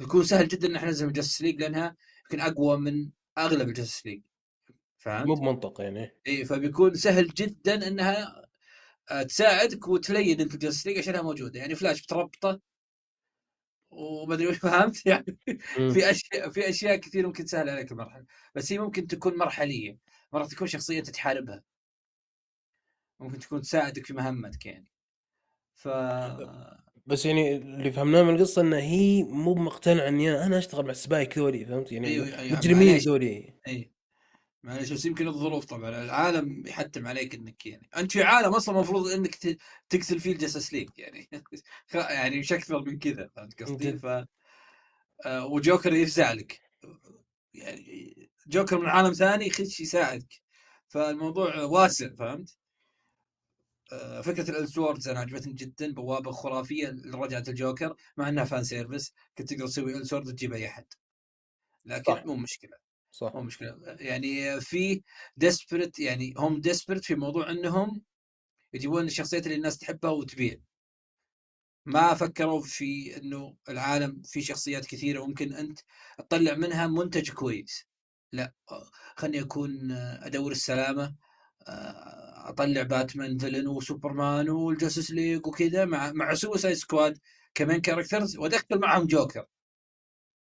بيكون سهل جدا إن إحنا ننزل من Justice League لأنها يمكن أقوى من أغلب ال Justice League فهمت؟ مو بمنطق يعني. إي فبيكون سهل جدا إنها آه، تساعدك وتلعن أنت ال Justice League عشانها موجودة. يعني فلاش بتربطه وما أدري فهمت؟ يعني في أشياء في أشياء كثير ممكن تسهل عليك المرحلة. بس هي ممكن تكون مرحلية. مرات تكون شخصيه انت تحاربها ممكن تكون تساعدك في مهمتك يعني. ف بس يعني اللي فهمناه من القصة إنه هي مو مقتنعه إني أنا أشتغل مع السبايك ذولي فهمت؟ يعني أيوة أيوة مجرمين ذولي. أي. معلش بس يمكن الظروف طبعا. العالم يحتم عليك إنك يعني. أنت في عالم أصلا المفروض إنك تقتل فيه ال Justice League يعني. يعني مش أكثر من كذا فهمت قصدي؟ ف آه، وجوكر يفزع لك يعني جوكر من عالم ثاني يخش يساعدك. فالموضوع واسع فهمت؟ آه، فكرة ال Elseworlds أنا عجبتني جدا بوابة خرافية لرجعة الجوكر مع إنها fan service كنت تقدر تسوي Elseworld تجيب أي أحد. لكن صح. مو مشكلة. صح. مو مشكلة. يعني في desperate يعني هم desperate في موضوع إنهم يجيبون الشخصيات اللي الناس تحبها وتبيع. ما فكروا في إنه العالم في شخصيات كثيرة ممكن أنت تطلع منها منتج كويس. لا خلني أكون آه، أدور السلامة آه، أطلع باتمان villain وسوبرمان وال Justice League وكذا مع مع Suicide Squad كمان characters وأدخل معهم جوكر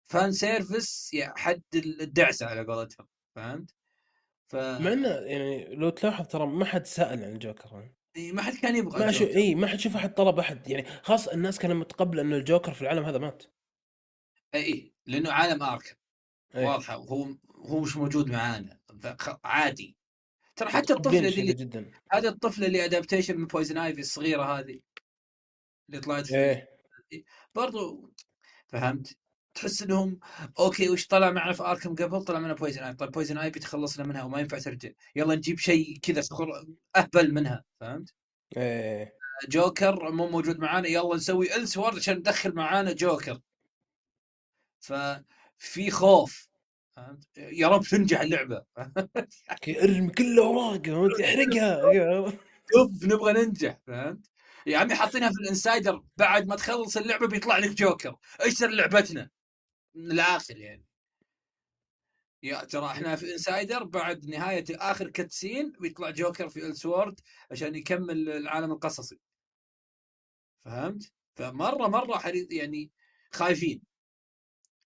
fan service يا حد الدعسه على قولتهم فهمت؟ ف مع إنه يعني لو تلاحظ ترى ما حد سأل عن الجوكر يعني. إي، ما حد كان يبغى ما شو. إي ما حد شوف أحد طلب أحد يعني خاص الناس كانت متقبلة إنه الجوكر في العالم هذا مات إي اي لأنه عالم إيه. واضحة وهو هو مش موجود معانا عادي ترى حتى الطفله اللي جدا. هذه الطفله اللي adaptation من Poison Ivy الصغيرة هذه اللي طلعت إيه. برضو فهمت؟ تحس إنهم okay وش طلع معنا في Arkham قبل؟ طلع معنا Poison Ivy طيب Poison Ivy تخلصنا منها وما ينفع ترجع. يلا نجيب شيء كذا أهبل منها فهمت؟ إيه. جوكر مو موجود معانا. يلا نسوي Elseworld عشان ندخل معانا جوكر. ففي خوف. فهمت؟ يا رب تنجح اللعبة. ارمي كل اوراق فهمت؟ أحرقها. شوف نبغى ننجح فهمت؟ يا عمي حاطينها في ال insider بعد ما تخلص اللعبة بيطلع لك جوكر. اشتر لعبتنا؟ من الآخر يعني. يا ترى إحنا في insider بعد نهاية آخر cutscene بيطلع جوكر في Elseworld عشان يكمل العالم القصصي. فهمت؟ فمرة مرة حريص يعني خايفين.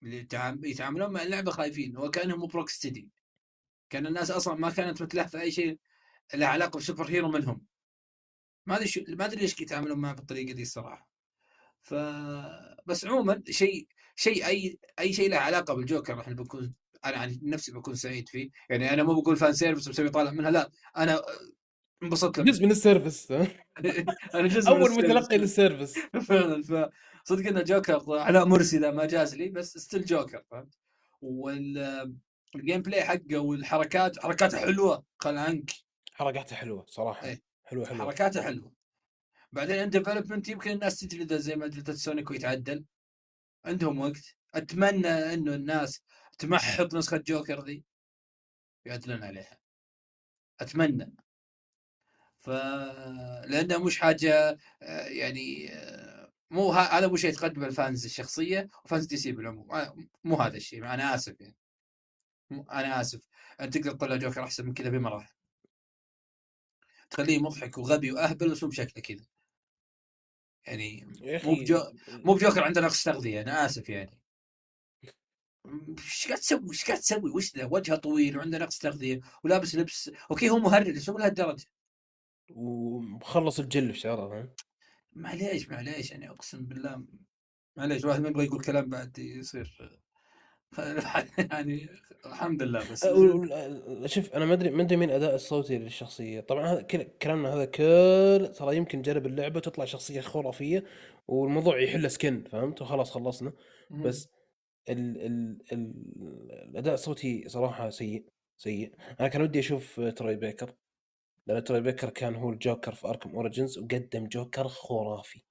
اللي يتعام- يتعاملون مع اللعبة خايفين وكأنهم Rocksteady كان الناس أصلا ما كانت متلهفة أي شيء له علاقة ب superhero منهم. ما أدري شو ما أدري ليش يتعاملون معه بالطريقة دي الصراحة. ف بس عموما شيء شيء أي أي شيء له علاقة بالجوكر إحنا بنكون أنا عن نفسي بكون سعيد فيه. يعني أنا مو بقول fan service مسوي طالع منها لا أنا انبسطت جزء من ال service أنا جزء من أول. متلقي لل service فعلا فصدق ان جوكر علاء مرسي ذا ما جاز لي بس still جوكر فهمت؟ وال gameplay حقه والحركات حركاته حلوة خل عنك حركاته حلوة صراحة. إيه. حلوة حلوة. حركاته حلوة. بعدين in development يمكن الناس تجلده زي ما جلدت سونيك ويتعدل. عندهم وقت. أتمنى إنه الناس تمحط نسخة جوكر ذي. يعدلون عليها. أتمنى. ف لأنها مش حاجة آه، يعني آه، مو هذا مو شيء تقدم ال fans الشخصية و fans DC بالعموم مو هذا الشيء أنا آسف يعني أنا آسف أنت تقدر تطلع جوكر أحسن من كذا بمراحل تخليه مضحك وغبي وأهبل بس مو بشكله كذا يعني مو بجو... مو بجوكر عنده نقص تغذية أنا آسف يعني إيش قاعد تسوي؟ إيش قاعد تسوي؟ وش ذا؟ وجهه طويل وعنده نقص تغذية ولابس لبس okay هو مهرج بس مو لهالدرجة ومخلص الجل في شعره فاهم؟ معليش معليش يعني أقسم بالله معليش الواحد ما يبغى يقول كلام بعد يصير يعني الحمد لله بس أه، شوف أنا ما أدري ما أدري مين أداء الصوتي للشخصية. طبعا هذا كل كلامنا هذا كل ترى يمكن جرب اللعبة تطلع شخصية خرافية والموضوع يحل skin فهمت؟ وخلاص خلصنا. بس ال ال ال الأداء الصوتي صراحة سيء سيء. أنا كان ودي أشوف تروي بيكر لأن تروي بيكر كان هو الجوكر في Arkham Origins وقدم جوكر خرافي.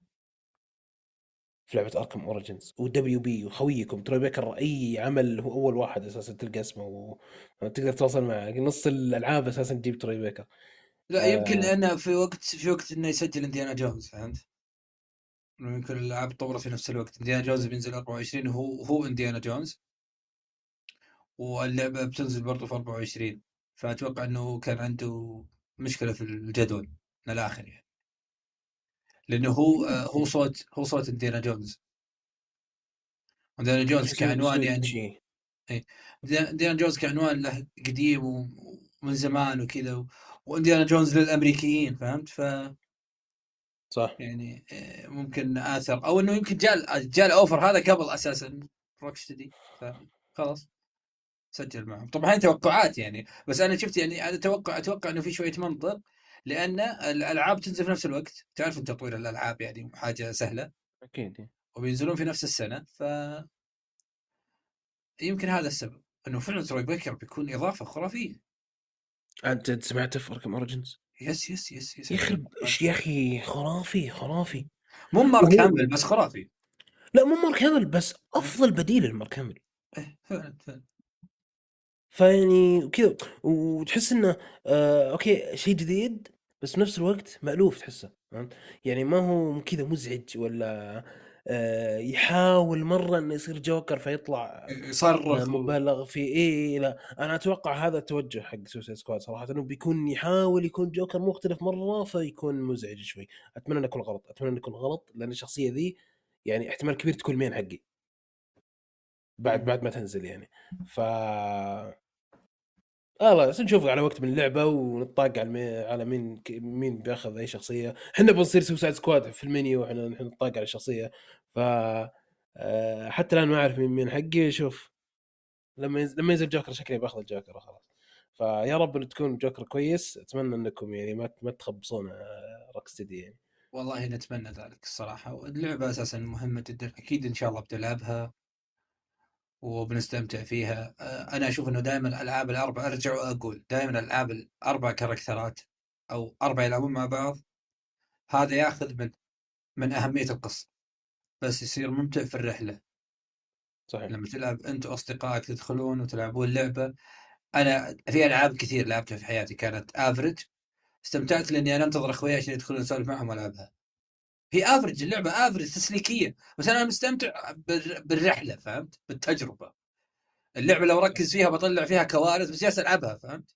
في لعبة Arkham Origins و WB وخويكم. تروي بيكر أي عمل هو أول واحد أساسا تلقى اسمه وتقدر تتواصل معه. نص الألعاب أساسا تجيب تروي بيكر. لا آه. يمكن لأنه في وقت في وقت إنه يسجل إنديانا جونز فهمت؟ يمكن الألعاب تطورت في نفس الوقت. إنديانا جونز بينزل 24 وهو هو إنديانا جونز. واللعبة بتنزل برضه في 24 فأتوقع إنه كان عنده مشكلة في الجدول من الآخر يعني. لأنه هو آه، هو صوت هو صوت إنديانا جونز. إنديانا جونز كعنوان يعني شيء إنديانا جونز كعنوان له قديم ومن زمان وكذا وإنديانا جونز للأمريكيين فهمت؟ ف صح. يعني ممكن أثر أو إنه يمكن جاء جاء ال offer هذا قبل أساسا Rocksteady فخلاص. سجل معهم. طبعا هذه توقعات يعني بس أنا شفت يعني هذا توقع أتوقع إنه في شوية منطق لأن الألعاب تنزل في نفس الوقت. تعرف تطوير الألعاب يعني حاجة سهلة. أكيد وبينزلون في نفس السنة ف يمكن هذا السبب. إنه فعلا تروي بيكر بيكون إضافة خرافية. أنت سمعته في أركم اوريجنز yes yes yes yes. يخرب يا أخي؟ خرافي خرافي. مو مارك وهو- هامل بس خرافي. لا مو مارك هامل بس أفضل بديل لمارك هامل إيه، فعلا فعلا. فيعني وكذا وتحس إنه آه okay شيء جديد بس بنفس الوقت مألوف تحسه فهمت؟ يعني ما هو كذا مزعج ولا آه، يحاول مرة إنه يصير جوكر فيطلع يصرخ. مبالغ في اي لا أنا أتوقع هذا التوجه حق سوسايد سكواد صراحة إنه بيكون يحاول يكون جوكر مختلف مرة فيكون مزعج شوي أتمنى إنه يكون غلط أتمنى إنه يكون غلط لأن الشخصية ذي يعني احتمال كبير تكون مين حقي بعد بعد ما تنزل يعني ف لا بس نشوف على وقت من اللعبة ونطاق على. على مين مين بياخذ أي شخصية. إحنا بنصير سوسايد سكواد في المنيو وإحنا نحن نطاق على الشخصيه ف آه، حتى الآن ما أعرف مين مين حقي. شوف لما ينزل لما ينزل جوكر شكلي بأخذ الجوكر وخلاص. فيا رب إن تكون جوكر كويس. أتمنى إنكم يعني ما ما تخبصون روك ستدي يعني. والله نتمنى ذلك الصراحة. واللعبه أساسا مهمة جدا. أكيد إن شاء الله بتلعبها. وبنستمتع فيها. آه، أنا أشوف إنه دائما الألعاب الاربع أرجع وأقول دائما الألعاب الأربع كاركترات أو أربع يلعبون مع بعض هذا يأخذ من من أهمية القصة بس يصير ممتع في الرحلة. صحيح. لما تلعب أنت وأصدقائك تدخلون وتلعبون لعبة أنا في ألعاب كثير لعبتها في حياتي كانت افرج استمتعت لأني أنا أنتظر أخوي عشان يدخلون اسولف معهم وألعبها. هي average اللعبة average تسليكية. بس أنا مستمتع بال- بالرحلة فهمت؟ بالتجربة. اللعبة لو ركز فيها بطلع فيها كوارث بس جالس ألعبها فهمت؟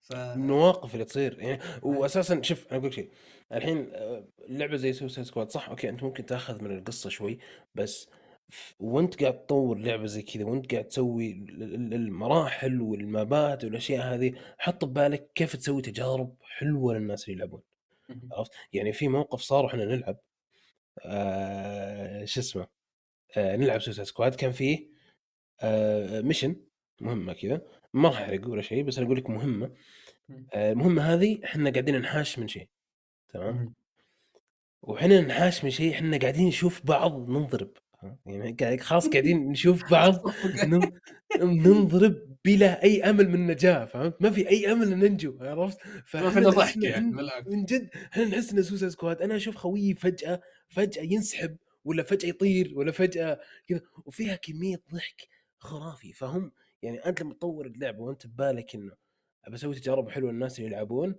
ف المواقف اللي تصير يعني واساسا شوف أنا أقول شيء الحين آه، لعبة زي سوسايد سكواد صح؟ okay أنت ممكن تأخذ من القصة شوي بس وأنت قاعد تطور لعبة زي كذا وأنت قاعد تسوي ال- ال- المراحل والمابات والأشياء هذه حط ببالك كيف تسوي تجارب حلوة للناس اللي يلعبون. عرفت؟ يعني في موقف صار وإحنا نلعب آه شو اسمه آه نلعب سوسايد سكواد كان فيه آه mission مهمة كذا ما راح أحرق ولا شيء بس أنا أقول لك مهمة. آه المهمة هذه إحنا قاعدين ننحاش من شيء تمام. وحنا ننحاش من شيء إحنا قاعدين نشوف بعض ننضرب يعني خلاص قاعدين نشوف بعض نن- ننضرب بلا أي أمل من نجاه فهمت؟ ما في أي أمل إن ننجو عرفت؟ ما في ضحك يعني من جد إحنا نحس إن سوسايد سكواد أنا أشوف خويي فجأة فجأة ينسحب ولا فجأة يطير ولا فجأة كذا وفيها كمية ضحك خرافي. فهم يعني أنت لما تطور اللعبة وأنت ببالك إنه أبى أسوي تجارب حلوة للناس اللي يلعبون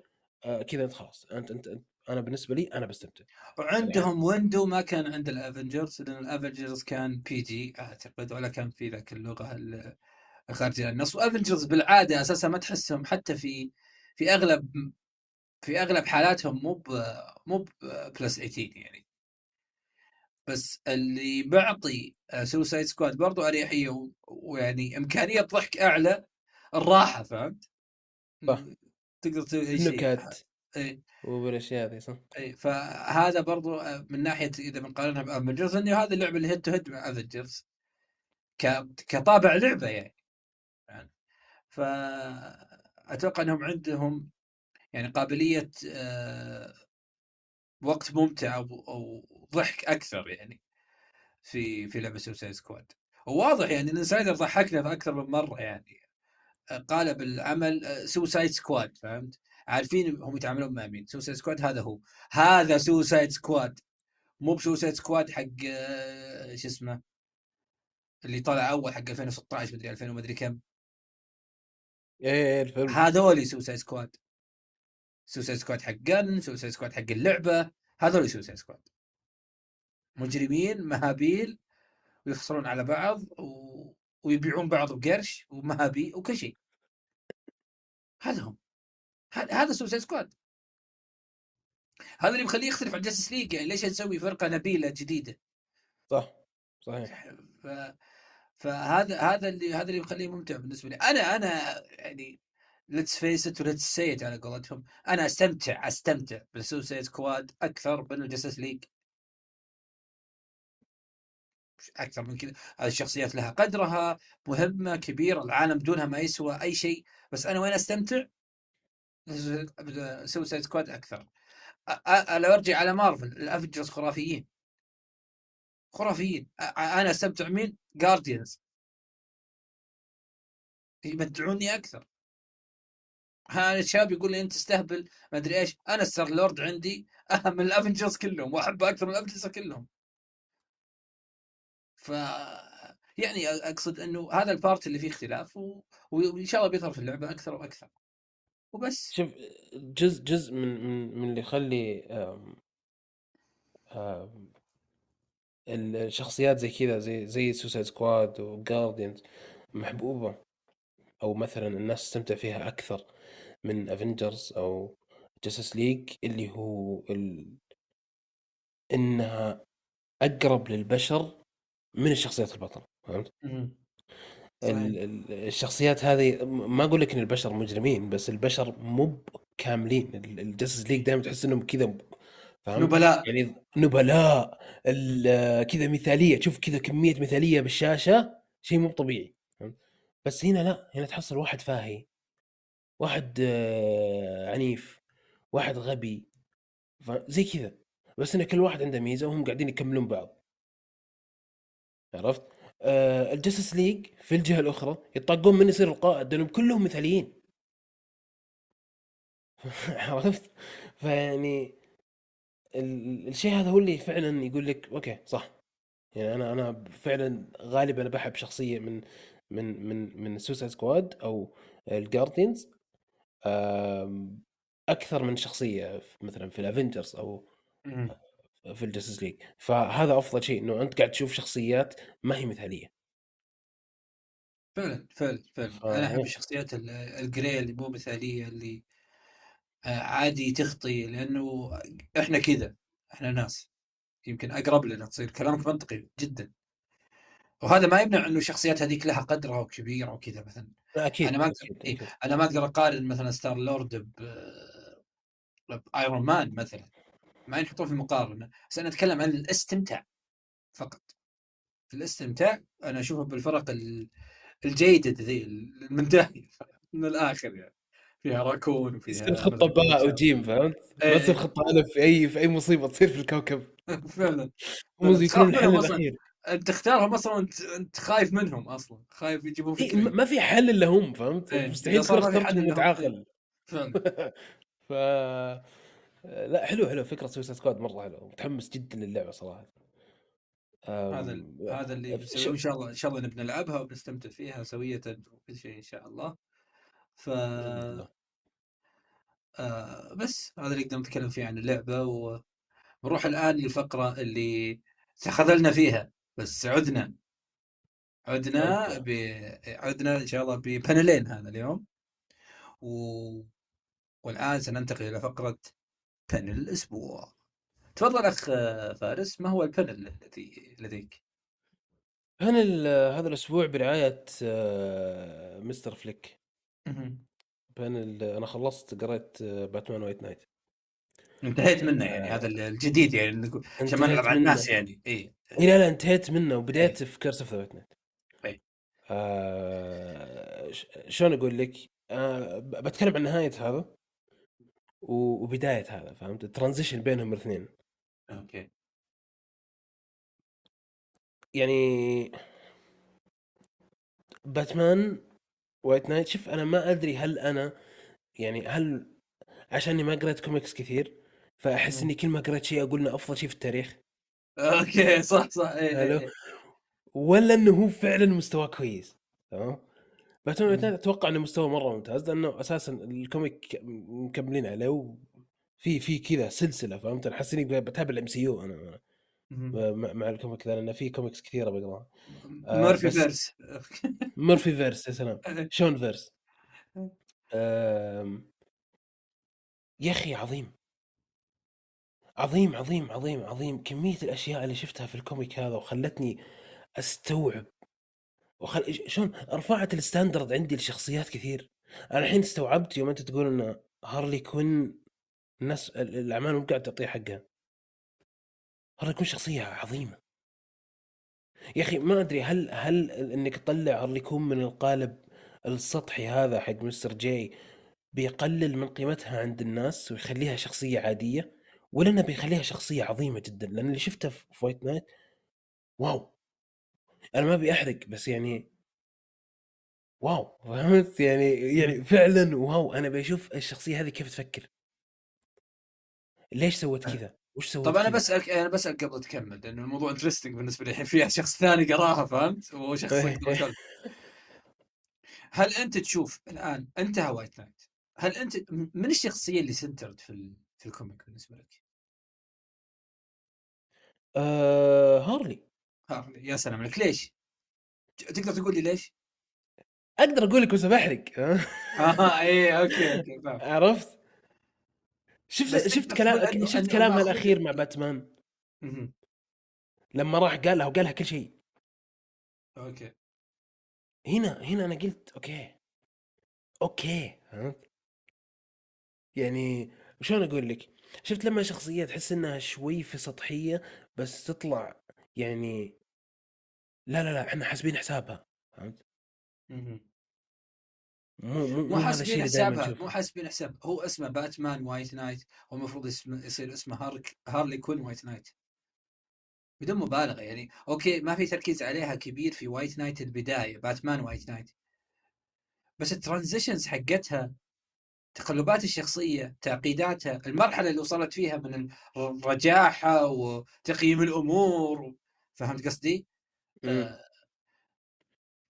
آه كذا أنت خلاص. أنت أنت أنت- أنا بالنسبة لي أنا بستمتع. وعندهم ويندو ما كان عند الافنجرز لأن الافنجرز كان PG أعتقد ولا كان في ذاك اللغة الخارجيه عن النص وأفنجرز بالعادة أساسا ما تحسهم حتى في في أغلب في أغلب حالاتهم مو مو plus 18 يعني بس اللي بعطي سوسايد سكواد برضو أريحية ويعني إمكانية ضحك أعلى الراحة فهمت؟ صح. تقدر تسوي أي شيء نكت إيه. والأشياء هذه صح اي فهذا برضو آه، من ناحية إذا بنقارنها بأفنجرز إنه هذه اللعبة اللي head to head مع أفنجرز. كطابع لعبة يعني فأتوقع أنهم عندهم يعني قابلية آه، وقت ممتع أو ضحك أكثر يعني في في لعبة سوسايد سكواد وواضح يعني إن انسايدر ضحكنا في أكثر من مرة يعني قالب العمل سوسايد سكواد فهمت؟ عارفين هم يتعاملون مع مين؟ سوسايد سكواد هذا هو. هذا سوسايد سكواد مو بسوسايد سكواد حق آه، شو اسمه؟ اللي طلع أول حق 2016 مدري 2000 ومدري كم. إيه الفيلم. هذول سوسايد سكواد سوسايد سكواد حق جن سوسايد سكواد حق اللعبة هذول سوسايد سكواد مجرمين مهابيل ويخسرون على بعض و... ويبيعون بعض بقرش ومهابيل وكل شيء. هذا هم. هذا سوسايد سكواد هذا اللي مخليه يختلف عن جاستس ليج يعني ليش نسوي فرقة نبيلة جديدة؟ صح صحيح. ف... فهذا هذا اللي هذا اللي مخليه ممتع بالنسبة لي. أنا أنا يعني let's face it و let's see على قولتهم أنا أستمتع أستمتع بالسوسايد سكواد أكثر من الجاستس ليج أكثر من كذا. الشخصيات لها قدرها مهمة كبيرة العالم بدونها ما يسوى أي شيء. بس أنا وين أستمتع؟ سوسايد سكواد أكثر. لو أرجع على مارفل الأفنجرز خرافيين. خرافيين. أنا أستمتع مين؟ جارديانز يمتعوني أكثر. ها الشاب يقول لي أنت تستهبل ما أدري إيش. أنا ستار لورد عندي اهم من الأفنجرز كلهم واحبه أكثر من الأفنجرز كلهم. ف يعني أقصد إنه هذا ال part اللي فيه اختلاف و... وإن شاء الله بيظهر في اللعبة أكثر وأكثر. وبس. شوف جزء جزء من من من اللي يخلي الشخصيات زي كذا زي زي سوسايد سكواد وجارديانز محبوبة أو مثلا الناس تستمتع فيها أكثر من افنجرز أو جاستس ليج اللي هو ال... إنها أقرب للبشر من الشخصيات البطله فهمت؟ الشخصيات هذه ما أقول لك إن البشر مجرمين بس البشر مو كاملين ال Justice League دائما تحس إنهم كذا؟ نبلاء يعني نبلاء كذا مثالية تشوف كذا كمية مثالية بالشاشة شيء مو طبيعي؟ بس هنا لا هنا تحصل واحد فاهي واحد آه، عنيف واحد غبي زي كذا بس إن كل واحد عنده ميزة وهم قاعدين يكملون بعض عرفت؟ آه ال Justice League في الجهة الأخرى يطاقون من يصير القائد لأنهم كلهم مثاليين عرفت؟ فيعني الشيء هذا هو اللي فعلا يقول لك okay صح يعني أنا أنا فعلا غالبا بحب شخصيه من من من من Suicide Squad أو ال Guardians أكثر من شخصية مثلا في ال Avengers أو. في ال Justice League فهذا أفضل شيء إنه أنت قاعد تشوف شخصيات ما هي مثالية فعلا فعلا فعلا أنا أحب. الشخصيات ال- ال grey اللي مو مثالية اللي عادي تخطي لأنه إحنا كذا إحنا ناس. يمكن أقرب لنا تصير كلامك منطقي جدا. وهذا ما يمنع إنه الشخصيات هذيك لها قدرها وكبيرة وكذا مثلا. أكيد أنا ما أقدر إيه. أنا ما أقدر أقارن مثلا Star-Lord ب Iron Man مثلا. ما ينحطون في مقارنة. بس أنا أتكلم عن الاستمتاع فقط. الاستمتاع أنا أشوفه بالفرق ال- الجيدة ذي المنتهية من الآخر يعني. فيها راكون وفيها يصير خطة باء وجيم فهمت؟ ما تصير إيه. خطة ألف في اي في أي مصيبة تصير في الكوكب. فعلا. تخاف الحل. الأخير. أنت تختارهم أصلا انت خايف منهم أصلا. خايف يجيبون إيه فكرة. ما في حل إلا هم فهمت؟ إيه، مستحيل تكون في اخترت متعاقل فعلا. ف لا حلو حلو. فكرة سويسا سكواد مرة حلو متحمس جدا للعبة صراحة. هذا هذا اللي بنسويه. إن شاء الله إن شاء الله نبي نلعبها وبنستمتع فيها سوية وكل شيء إن شاء الله. ف. آه بس هذا اللي نقدر نتكلم فيه عن اللعبة ونروح الآن للفقرة اللي تخاذلنا فيها بس عدنا عدنا. ب... عدنا إن شاء الله ب panelين هذا اليوم و... والآن سننتقل إلى فقرة panel الأسبوع تفضل أخ فارس ما هو ال panel الذي لديك؟ panel هذا الأسبوع برعاية آه، مستر فليك آه، أنا خلصت قريت آه، باتمان White Knight انتهيت منه يعني هذا الجديد يعني نقول- عشان ما نلعب على. الناس يعني. اي اي لا لا انتهيت منه وبديت في Curse of the White Knight إيه. آه شلون أقول لك؟ آه ب- بتكلم عن نهاية هذا وبداية هذا فهمت؟ ال transition بينهم الاثنين. okay. يعني باتمان White Knight. شوف أنا ما أدري هل أنا يعني هل عشاني ما قريت كوميكس كثير فأحس. إني كل ما قريت شيء أقول إنه أفضل شيء في التاريخ. okay صح صح. اي حلو. اي ولا إنه هو فعلا مستواه كويس تمام؟ باتمان White مم. Knight أتوقع إنه مستوى مرة ممتاز لأنه أساسا ال comic مكملين عليه وفي في كذا سلسلة فهمت؟ أنا حاسس إني بتابع ال MCU أنا. مع, مع ال comic لأن في كوميكس كثيرة بقراها آه، Murphy بس- verse. Murphyverse يا سلام. Sean verse. آم، يا أخي عظيم. عظيم عظيم عظيم عظيم. كمية الأشياء اللي شفتها في ال comic هذا وخلتني أستوعب. وخل... شلون رفعت ال standard عندي لشخصيات كثير. أنا الحين استوعبت يوم أنت تقول إن هارلي كوين الناس ال- الأعمال مو قاعد تعطيه حقها. هارلي كوين شخصية عظيمة. يا أخي ما أدري هل هل إنك تطلع هارلي كوين من القالب السطحي هذا حق Mister J بيقلل من قيمتها عند الناس ويخليها شخصية عادية؟ ولا إنه بيخليها شخصية عظيمة جدا؟ لأن اللي شفته في White Knight wow! أنا ما أبي أحرق بس يعني wow! فهمت؟ يعني يعني فعلا wow! أنا بشوف الشخصية هذه كيف تفكر. ليش سوت كذا؟ وش سوت طب أنا؟ بسالك أنا بسألك قبل تكمل لأنه الموضوع interesting بالنسبة لي الحين فيها شخص ثاني قراها فهمت وشخص يخلف. هل أنت تشوف الآن انتهى White Knight هل انت من الشخصية اللي centered في ال... في ال comic بالنسبة لك؟ آه هارلي هارلي يا سلام عليك ليش؟ تقدر تقول لي ليش؟ أقدر أقول لك بس بحرق آه إيه okay okay عرفت شفت شفت كلام شفت كلامها الأخير مع باتمان. لما راح قالها وقالها كل شيء. okay. هنا هنا أنا قلت okay. okay فهمت يعني شلون أقول لك؟ شفت لما شخصية تحس إنها شوي في سطحية بس تطلع يعني لا لا لا إحنا حاسبين حسابها فهمت. مو مو مو حاسبين حسابها مو حاسبين حساب. هو اسمه باتمان White Knight هو المفروض يصير اسمه هارك هارلي كوين White Knight بدون مبالغة يعني. okay ما في تركيز عليها كبير في White Knight البداية باتمان White Knight بس ال transitions حقتها تقلبات الشخصية تعقيداتها المرحلة اللي وصلت فيها من الرجاحة وتقييم الأمور فهمت قصدي؟ آه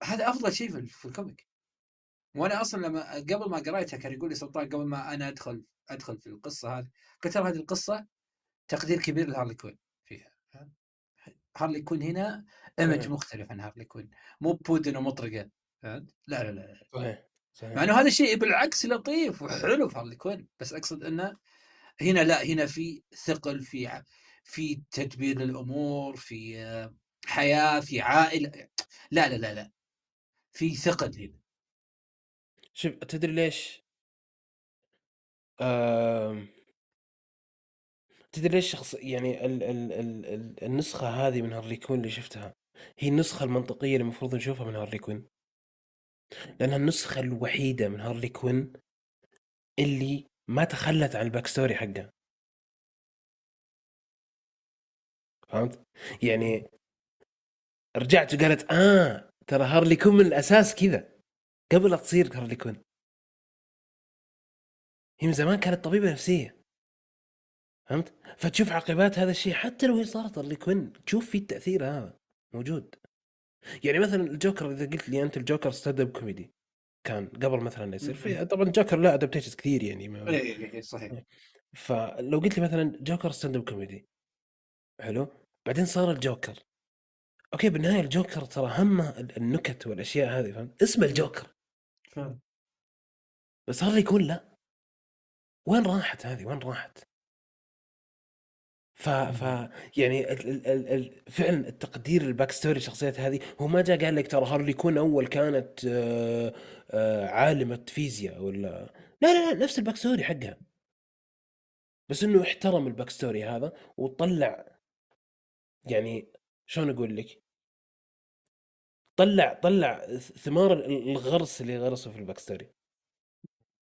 هذا أفضل شيء في ال comic. وأنا أصلا لما قبل ما قريتها كان يقول لي سلطان قبل ما أنا أدخل أدخل في القصة هذه قلت ترى هذه القصة تقدير كبير لهارلي كوين فيها هارلي كوين هنا image. مختلف عن هارلي كوين مو بودي ومطرقة فهمت؟ لا لا لا صحيح صحيح. مع إنه هذا الشيء بالعكس لطيف وحلو في هارلي كوين بس أقصد إنه هنا لا هنا في ثقل في في تدبير للأمور في حياة في عائلة لا لا لا لا. في ثقل هنا. شوف تدري ليش؟ آم... تدري ليش شخص يعني ال... ال... ال... ال... النسخة هذه من هارلي كوين اللي شفتها هي النسخة المنطقية اللي المفروض نشوفها من هارلي كوين. لأنها النسخة الوحيدة من هارلي كوين اللي ما تخلت عن ال backstory حقها. فهمت؟ يعني رجعت وقالت آه ترى هارلي كوين من الأساس كذا. قبل لا تصير هارلي كوين هي من زمان كانت طبيبة نفسية. فهمت؟ فتشوف عقبات هذا الشيء حتى لو هي صارت هارلي كوين تشوف فيه التأثير هذا موجود. يعني مثلا الجوكر إذا قلت لي أنت الجوكر stand-up comedy كان قبل مثلا لا يصير. في طبعا الجوكر له adaptations كثير يعني ما اي اي صحيح. فلو قلت لي مثلا جوكر stand-up comedy حلو؟ بعدين صار الجوكر. okay بالنهاية الجوكر ترى همه ال- النكت والأشياء هذه فهمت؟ اسمه الجوكر. بس هارلي كوين لا. وين راحت هذه؟ وين راحت؟ ف ف يعني ال ال ال ال فعلا التقدير ال backstory الشخصيات هذه هو ما جاء قال لك ترى هارلي كوين أول كانت آه، آه، عالمة فيزياء ولا؟ لا لا لا نفس ال backstory حقها. بس إنه احترم ال backstory هذا وطلع. يعني شلون أقول لك؟ طلع طلع ثمار ال- الغرس اللي غرسه في ال backstory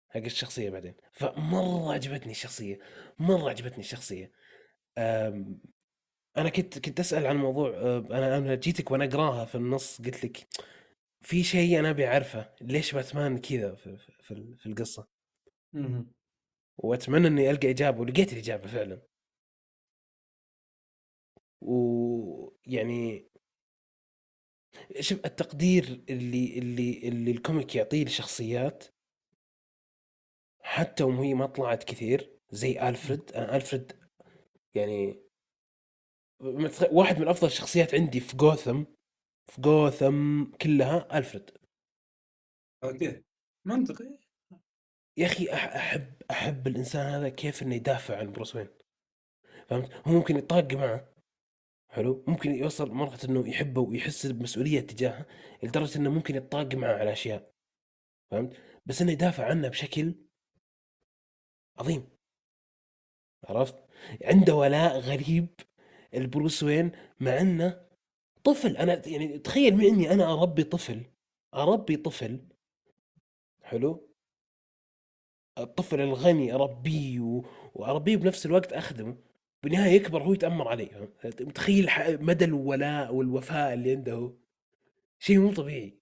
حق الشخصية بعدين. فمرة عجبتني الشخصية مرة عجبتني الشخصية. أنا كنت كنت أسأل عن موضوع أه، أنا أنا جيتك وأنا أقراها في النص قلت لك في شيء أنا أبي أعرفه ليش باتمان كذا في, في, في, القصة. وأتمنى إني ألقى إجابة ولقيت الإجابة فعلا. ويعني شوف التقدير اللي اللي اللي الكوميك يعطيه للشخصيات حتى وهي ما طلعت كثير زي ألفريد. أنا ألفريد يعني واحد من أفضل الشخصيات عندي في جوثم في جوثم كلها ألفريد. أوكي. منطقي. يا أخي أحب أحب الإنسان هذا كيف إنه يدافع عن بروس وين؟ فهمت؟ هو ممكن يطاق معه. حلو؟ ممكن يوصل مرحلة إنه يحبه ويحس بمسؤولية تجاهه لدرجة إنه ممكن يطاق معه على أشياء. فهمت؟ بس إنه يدافع عنه بشكل عظيم. عرفت؟ عنده ولاء غريب البروس وين مع إنه طفل. أنا يعني تخيل معي إني أنا أربي طفل أربي طفل. حلو؟ الطفل الغني أربيه. وأربيه بنفس الوقت أخدمه. بالنهاية يكبر هو يتأمر عليه فهمت؟ متخيل مدى الولاء والوفاء اللي عنده؟ شيء مو طبيعي.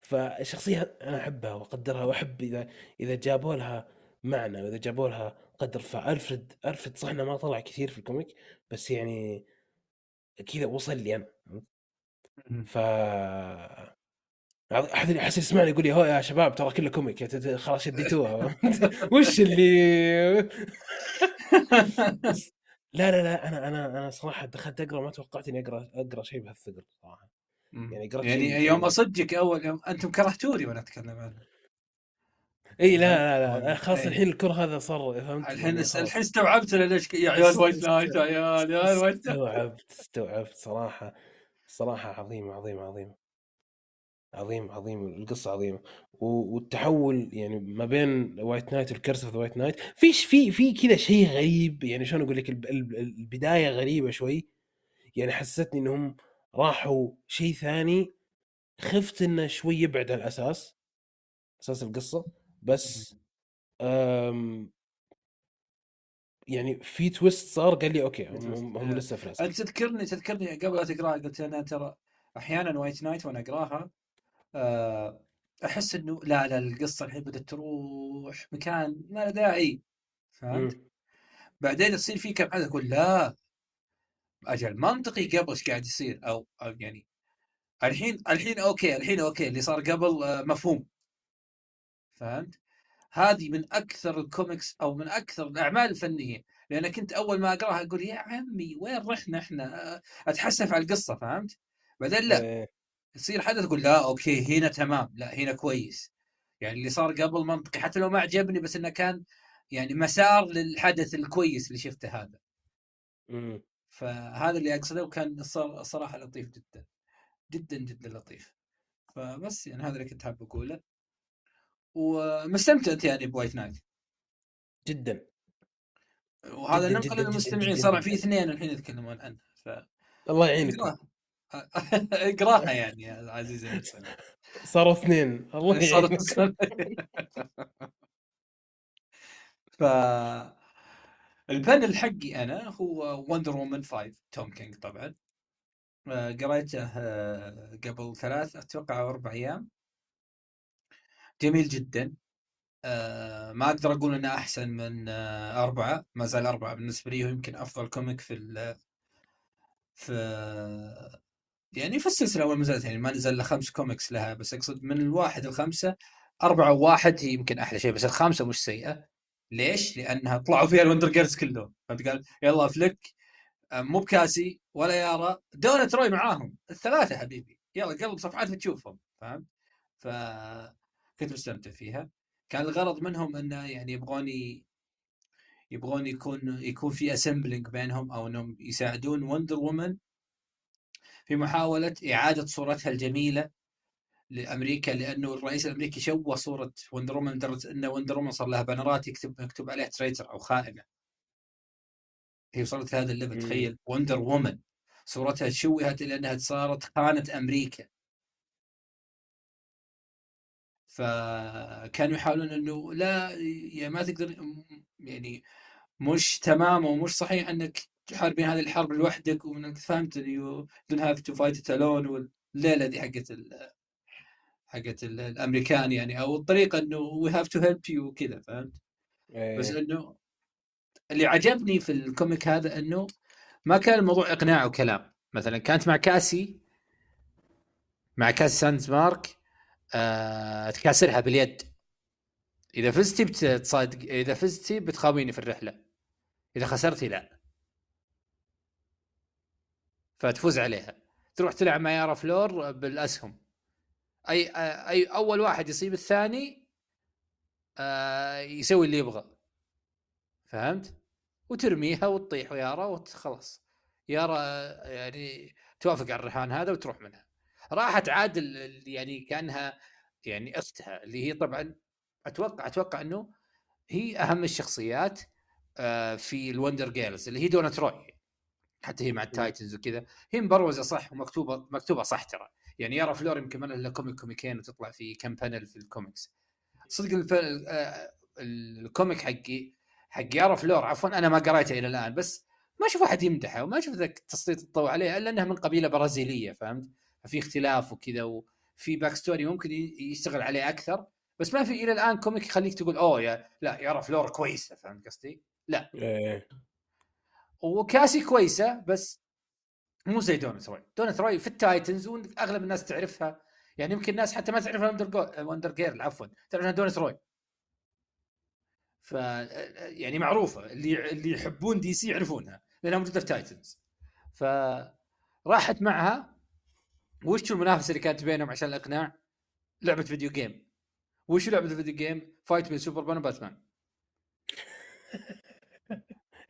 فالشخصية أنا أحبها وأقدرها وأحب إذا إذا جابوا لها معنى وإذا جابوا لها قدر. فألفريد ألفريد صح إنه ما طلع كثير في ال comic بس يعني كذا وصل لي أنا. ف أحد أحس يسمعني يقول لي هو يا شباب ترى كله comic خلاص شديتوها وش اللي لا لا لا أنا أنا أنا صراحة دخلت أقرأ ما توقعت إني أقرأ أقرأ شيء بهالثقل صراحة. يعني قرأت يعني شيء- يوم أصدقك أول يوم أنتم كرهتوني وأنا أتكلم عنه. إي لا لا لا خلاص. الحين الكره هذا صار فهمت؟ الحين يعني. الحين استوعبت ليش يا عيال White Knight يا عيال يا عيال White استوعبت استوعبت صراحة صراحة عظيمه عظيمه عظيمه عظيم عظيم القصة عظيمة. والتحول يعني ما بين White Knight وال Curse of White Knight فيش في في كذا شيء غريب يعني شلون أقول لك؟ الب- الب- البداية غريبة شوي. يعني حسستني إنهم راحوا شيء ثاني. خفت إنه شوي يبعد عن الأساس أساس القصة. بس أم يعني في twist صار قال لي okay هم, هم لسه في انت الاساس تذكرني تذكرني قبل لا تقرأها قلت أنا ترى أحيانا White Knight وأنا أقرأها آه، أحس إنه لا لا القصة الحين بدأت تروح مكان ما له داعي فهمت؟ بعدين تصير في كم حدث أقول لا أجل منطقي قبل إيش قاعد يصير أو أو يعني الحين الحين okay الحين okay اللي صار قبل آه، مفهوم فهمت؟ هذه من أكثر الكوميكس أو من أكثر الأعمال الفنية لأن كنت أول ما أقراها أقول يا عمي وين رحنا إحنا؟ أتحسف على القصة فهمت؟ بعدين لا إيه. يصير حدث أقول لا okay هنا تمام. لا هنا كويس. يعني اللي صار قبل منطقي. حتى لو ما عجبني بس إنه كان يعني مسار للحدث الكويس اللي شفته هذا. مم. فهذا اللي أقصده وكان الصراحة لطيف جدا. جدا جدا لطيف. فبس يعني هذا اللي كنت حاب أقوله. ومستمتع يعني ب White Knight. جدا. وهذا جداً، ننقل للمستمعين. صار. في اثنين الحين يتكلمون عنه. ف الله يعينك اقراها يعني يا عزيزي صاروا اثنين الله السنة. ف ال panel حقي أنا هو Wonder Woman 5 توم كينج طبعا. آه، قريته آه، قبل ثلاث أتوقع أو أربع أيام. جميل جدا. آه، ما أقدر أقول إنه أحسن من أربعة. ما زال أربعة بالنسبة لي هو يمكن أفضل comic في ال في يعني في السلسلة أول ما نزلت يعني ما نزل خمس كوميكس لها بس أقصد من الواحد الخمسه أربعة وواحد هي يمكن أحلى شيء بس الخامسه مش سيئة. ليش؟ لأنها طلعوا فيها الوندر جيرلز كلهم. فهمت قال؟ يلا فليك آه، مو بكاسي ولا يارا. دونا تروي معاهم. الثلاثة حبيبي. يلا قلب صفحات بتشوفهم فهمت؟ ف كنت مستمتع فيها. كان الغرض منهم إنه يعني يبغوني يبغون يكون يكون في assembling بينهم أو إنهم يساعدون وندر وومن في محاولة إعادة صورتها الجميلة لأمريكا لأنه الرئيس الأمريكي شوه صورة وندر وومن لدرجة إن وندر وومن صار لها بنرات يكتب مكتوب عليها traitor أو خائنة. هي وصلت لهذا ال level. تخيل. وندر وومن صورتها شوهت إلى إنها صارت خانت أمريكا. فكانوا يحاولون إنه لا يعني ما تقدر يعني مش تمام ومش صحيح إنك تحاربين هذه الحرب لوحدك وإنك فهمت you don't have to fight alone وال idea حقت ال حقت ال- الأمريكان يعني أو الطريقة إنه we have to help you وكذا فهمت؟ بس إيه. إنه اللي عجبني في ال comic هذا إنه ما كان الموضوع إقناع وكلام. مثلا كانت مع كاسي مع كاسي ساندزمارك آه تكاسرها باليد. إذا فزتي بتصادق إذا فزتي بتقاوميني في الرحلة. إذا خسرتي لا. فتفوز عليها. تروح تلعب مع يارا فلور بالأسهم. أي أي أول واحد يصيب الثاني آه يسوي اللي يبغى. فهمت؟ وترميها وتطيح ويارا وخلاص يارا يعني توافق على الرهان هذا وتروح منها. راحت عاد يعني كأنها يعني أختها اللي هي طبعا أتوقع أتوقع إنه هي أهم الشخصيات آه، في الوندر جيرلز اللي هي دونا تروي. حتى هي مع التايتنز وكذا هي مبروزه صح ومكتوبة مكتوبة صح ترى يعني يارا فلور يمكن ما لها comic كوميكين وتطلع في كم panel في الكوميكس صدق. آه، ال comic حقي حق يارا فلور عفوا أنا ما قريته إلى الآن بس ما أشوف أحد يمدحه وما أشوف ذاك تسليط الضوء عليها إلا انها من قبيلة برازيلية فهمت؟ ففي اختلاف وكذا وفي back story ممكن يشتغل عليه أكثر بس ما في إلى الآن comic يخليك تقول أوه يا لا يارا فلور كويسة فهمت قصدي؟ إيه. وكاسي كويسة بس مو زي دونا تروي دونا تروي في التايتنز واغلب الناس تعرفها يعني يمكن الناس حتى ما تعرف وندر. وندر جيرل عفوا تعرف انها دونا تروي ف يعني معروفة اللي اللي يحبون دي سي يعرفونها لأنها موجودة في تايتنز فراحت معها وش المنافسة اللي كانت بينهم عشان الإقناع؟ لعبة video game وش لعبة ال video game؟ fight بين سوبرمان وباتمان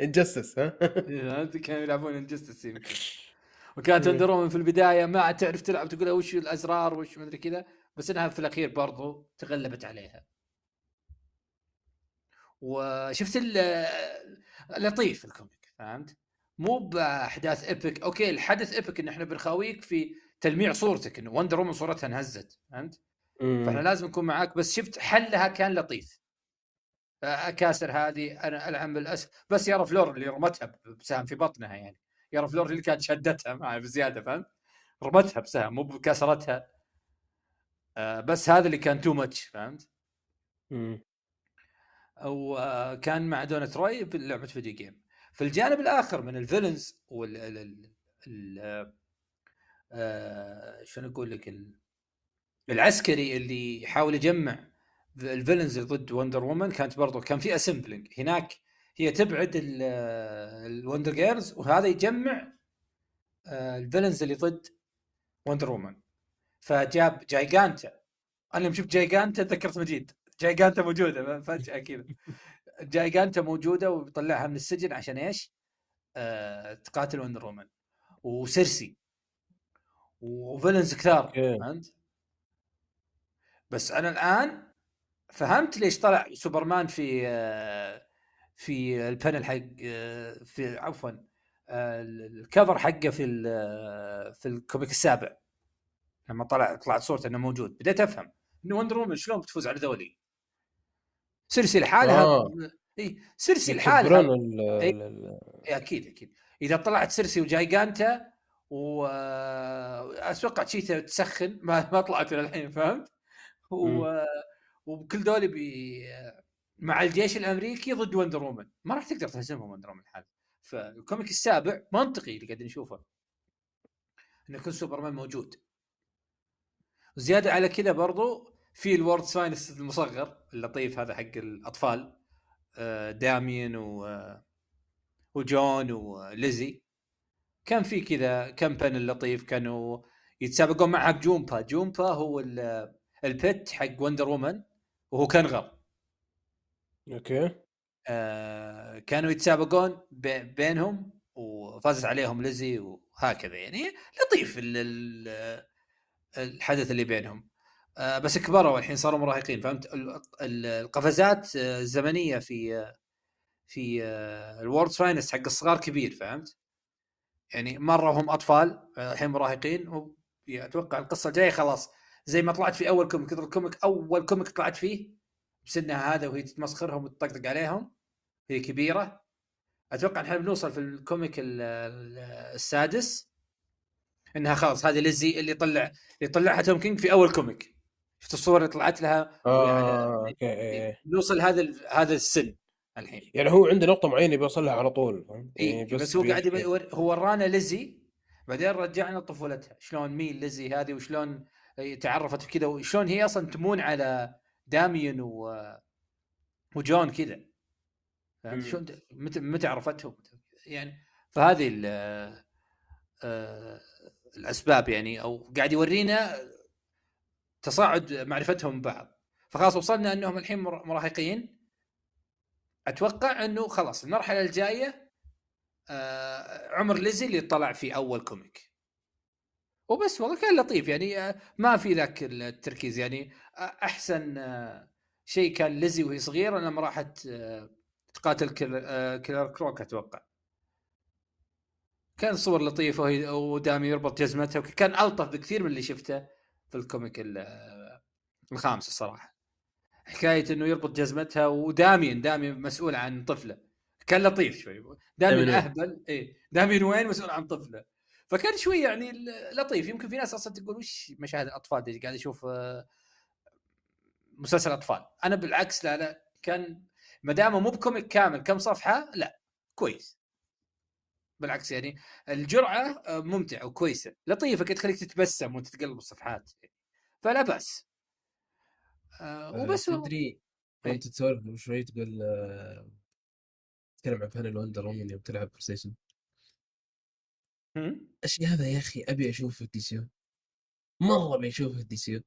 Injustice ها؟ إيه، كانوا يلعبون Injustice يمكن وكانت وندر في البداية ما تعرف تلعب تقول وش الأزرار وش مدري كذا بس إنها في الأخير برضو تغلبت عليها. وشفت لطيف ال comic فهمت؟ مو بأحداث epic أوكي الحدث epic إن إحنا بنخاويك في تلميع صورتك انه وندر وومن صورتها انهزت فهمت؟ فإحنا لازم نكون معاك بس شفت حلها كان لطيف. اكاسر هذه أنا العب بالأسهم بس يارا فلور اللي رمتها بسهم في بطنها يعني. يارا فلور اللي كانت شدتها معي بزيادة فهمت؟ رمتها بسهم مو بكسرتها. آه بس هذا اللي كان too much فهمت؟ أو آه كان مع دونا تروي بلعبه video game في الجانب الآخر من ال villains وال ال ال آه شلون أقول لك؟ العسكري اللي يحاول يجمع ال villains ضد وندر وومن كانت برضو كان في assembling هناك هي تبعد الوندر جيرلز وهذا يجمع آه، ال villains اللي ضد وندر وومن فجاب جايجانتا أنا يوم شفت جايجانتا تذكرت مجيد. جايجانتا موجودة فجأة كذا. جايجانتا موجودة وبيطلعها من السجن عشان إيش؟ آه تقاتل وندر وومن وسيرسي. و villains كثار فهمت؟ بس أنا الآن فهمت ليش طلع سوبرمان في آه، في ال panel حق آه، في عفوا آه، ال cover حقه في في ال comic السابع لما طلع طلعت صورته إنه موجود بديت أفهم إنه وندر وومن شلون بتفوز على ذولي سيرسي لحالها آه. إي سيرسي لحالها إيه. أكيد أكيد إذا طلعت سيرسي وجايجانتا واتوقع تشيتا تسخن ما ما طلعت الحين فهمت؟ و... وكل دول بي مع الجيش الأمريكي ضد وندر وومن ما راح تقدر تهزمهم وندر وومن لحالها فال comic السابع منطقي اللي قاعدين نشوفه. انه يكون سوبرمان موجود. وزياده على كذا برضو في ال World's Finest المصغر اللطيف هذا حق الأطفال. آه، داميان و آه، وجون وليزي كان في كذا camping اللطيف كانوا يتسابقون معها بجومبا جومبا هو البيت حق وندر وومن وهو كنغر أوكي. آه كانوا يتسابقون بينهم وفازت عليهم ليزي وهكذا يعني. لطيف الحدث اللي بينهم. آه بس كبروا الحين صاروا مراهقين فهمت؟ القفزات الزمنية في في ال World's Finest حق الصغار كبير فهمت؟ يعني مره هم اطفال الحين مراهقين أتوقع القصة الجاية خلاص. زي ما طلعت في أول comic. ال comic؟ أول comic طلعت فيه بسنها هذا وهي تتمسخرهم وتطقطق عليهم. هي كبيرة. أتوقع إحنا بنوصل في ال comic السادس. إنها خلاص هذه ليزي اللي طلع اللي طلعها توم كينج في أول comic. شفت الصور اللي طلعت لها؟ آه okay إيه. نوصل هذا هذا السن الحين. يعني هو عنده نقطة معينة بيوصل لها على طول يعني بس, بس هو قاعد هو ورانا ليزي بعدين رجعنا طفولتها. شلون مين ليزي هذه وشلون تعرفت كذا وشلون هي أصلا تمون على داميون و وجون كذا. فهمت؟ شلون متى متى عرفتهم؟ يعني فهذه ال آه، الأسباب يعني. أو قاعد يورينا تصاعد معرفتهم ببعض. فخلاص وصلنا أنهم الحين مراهقين. أتوقع أنه خلاص المرحلة الجاية آه، عمر ليزي اللي طلع في أول comic. وبس والله كان لطيف يعني آه، ما في ذاك التركيز يعني. آه، أحسن آه، شيء كان ليزي وهي صغيرة لما راحت تقاتل كيلر كروك أتوقع. كان صور لطيفة ودامين يربط جزمتها كان ألطف بكثير من اللي شفته في ال comic الخامس الصراحة. حكاية إنه يربط جزمتها ودامين دامين مسؤول عن طفله. كان لطيف شوي. دامين اهبل اي دامين وين مسؤول عن طفله. فكان شوي يعني لطيف. يمكن في ناس أصلا تقول وش مشاهد الأطفال؟ دي قاعد أشوف آه، مسلسل أطفال؟ أنا بالعكس لا لا. كان ما دامه مو ب comic كامل كم صفحة؟ لا. كويس. بالعكس يعني الجرعة آه، ممتعة وكويسة. لطيفة كده تخليك تتبسم وأنت تقلب الصفحات. فلا بأس. آه وبس تدري إيه. انت تسولف شوي تقول تتكلم عن فان Wonder Woman يوم تلعب PlayStation هم؟ الشيء هذا يا أخي؟ أبي اشوفه في ال DC مرة أبي اشوفه في ال DC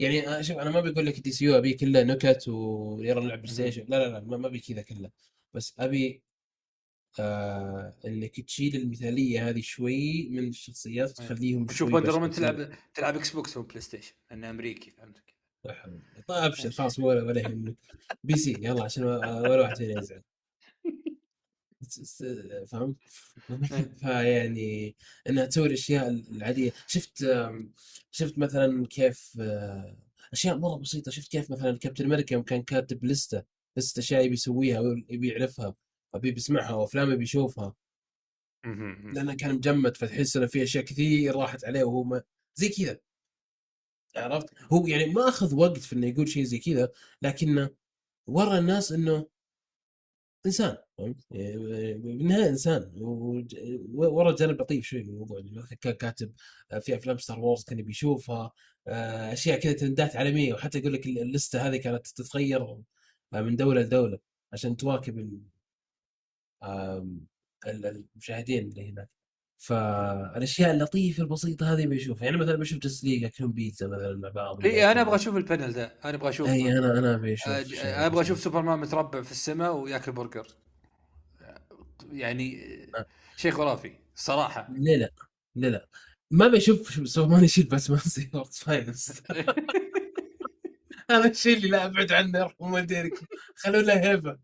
يعني شوف أنا ما بقول لك ال DCU أبي كله نكت ويلا نلعب PlayStation لا لا لا ما أبي كذا كله. بس أبي آه انك تشيل المثالية هذه شوي من الشخصيات وتخليهم شوف Woman بس- تلعب تلعب Xbox و PlayStation لأنه أمريكي فهمت لا حول. طيب ابشر خلاص ولا ولا يهمك. PC يلا عشان ولا واحد فينا يزعل. فهمت؟ فيعني إنها تسوي الأشياء العادية. شفت شفت مثلا كيف أشياء مرة بسيطة. شفت كيف مثلا كابتن أمريكا يوم كان كاتب لستة لستة أشياء يبي يسويها ويبي يعرفها أبي بيسمعها وأفلام يبي يشوفها. لأنه كان مجمد فتحس إنه في أشياء كثير راحت عليه وهو ما زي كذا. عرفت؟ هو يعني ما أخذ وقت في إنه يقول شيء زي كذا لكنه ورى الناس إنه إنسان فهمت؟ يعني بالنهاية إنسان ورا جانب لطيف شوي من الموضوع يعني مثلا كان كاتب آه، في أفلام Star Wars كان بيشوفها آه، أشياء كذا ترندات عالمية وحتى يقول لك اللستة هذه كانت تتغير آه، من دولة لدولة عشان تواكب المشاهدين اللي هناك فالأشياء اللطيفة البسيطة هذه بشوفها يعني مثلا بشوف League ياكلون بيتزا مثلا مع بعض إي أنا أبغى أشوف ال panel ده أنا أبغى أشوف إي أنا أنا ابي أشوف أبغى. أشوف سوبرمان متربع في السماء وياكل برجر. يعني آه، شيء خرافي صراحة. ليه لا؟ ليه لا؟ ما بشوف شو- سوبرمان يشيل باتمان زي World's Finest هذا الشيء اللي لا أبعد عنه يرحم والديك خلوا له هيبه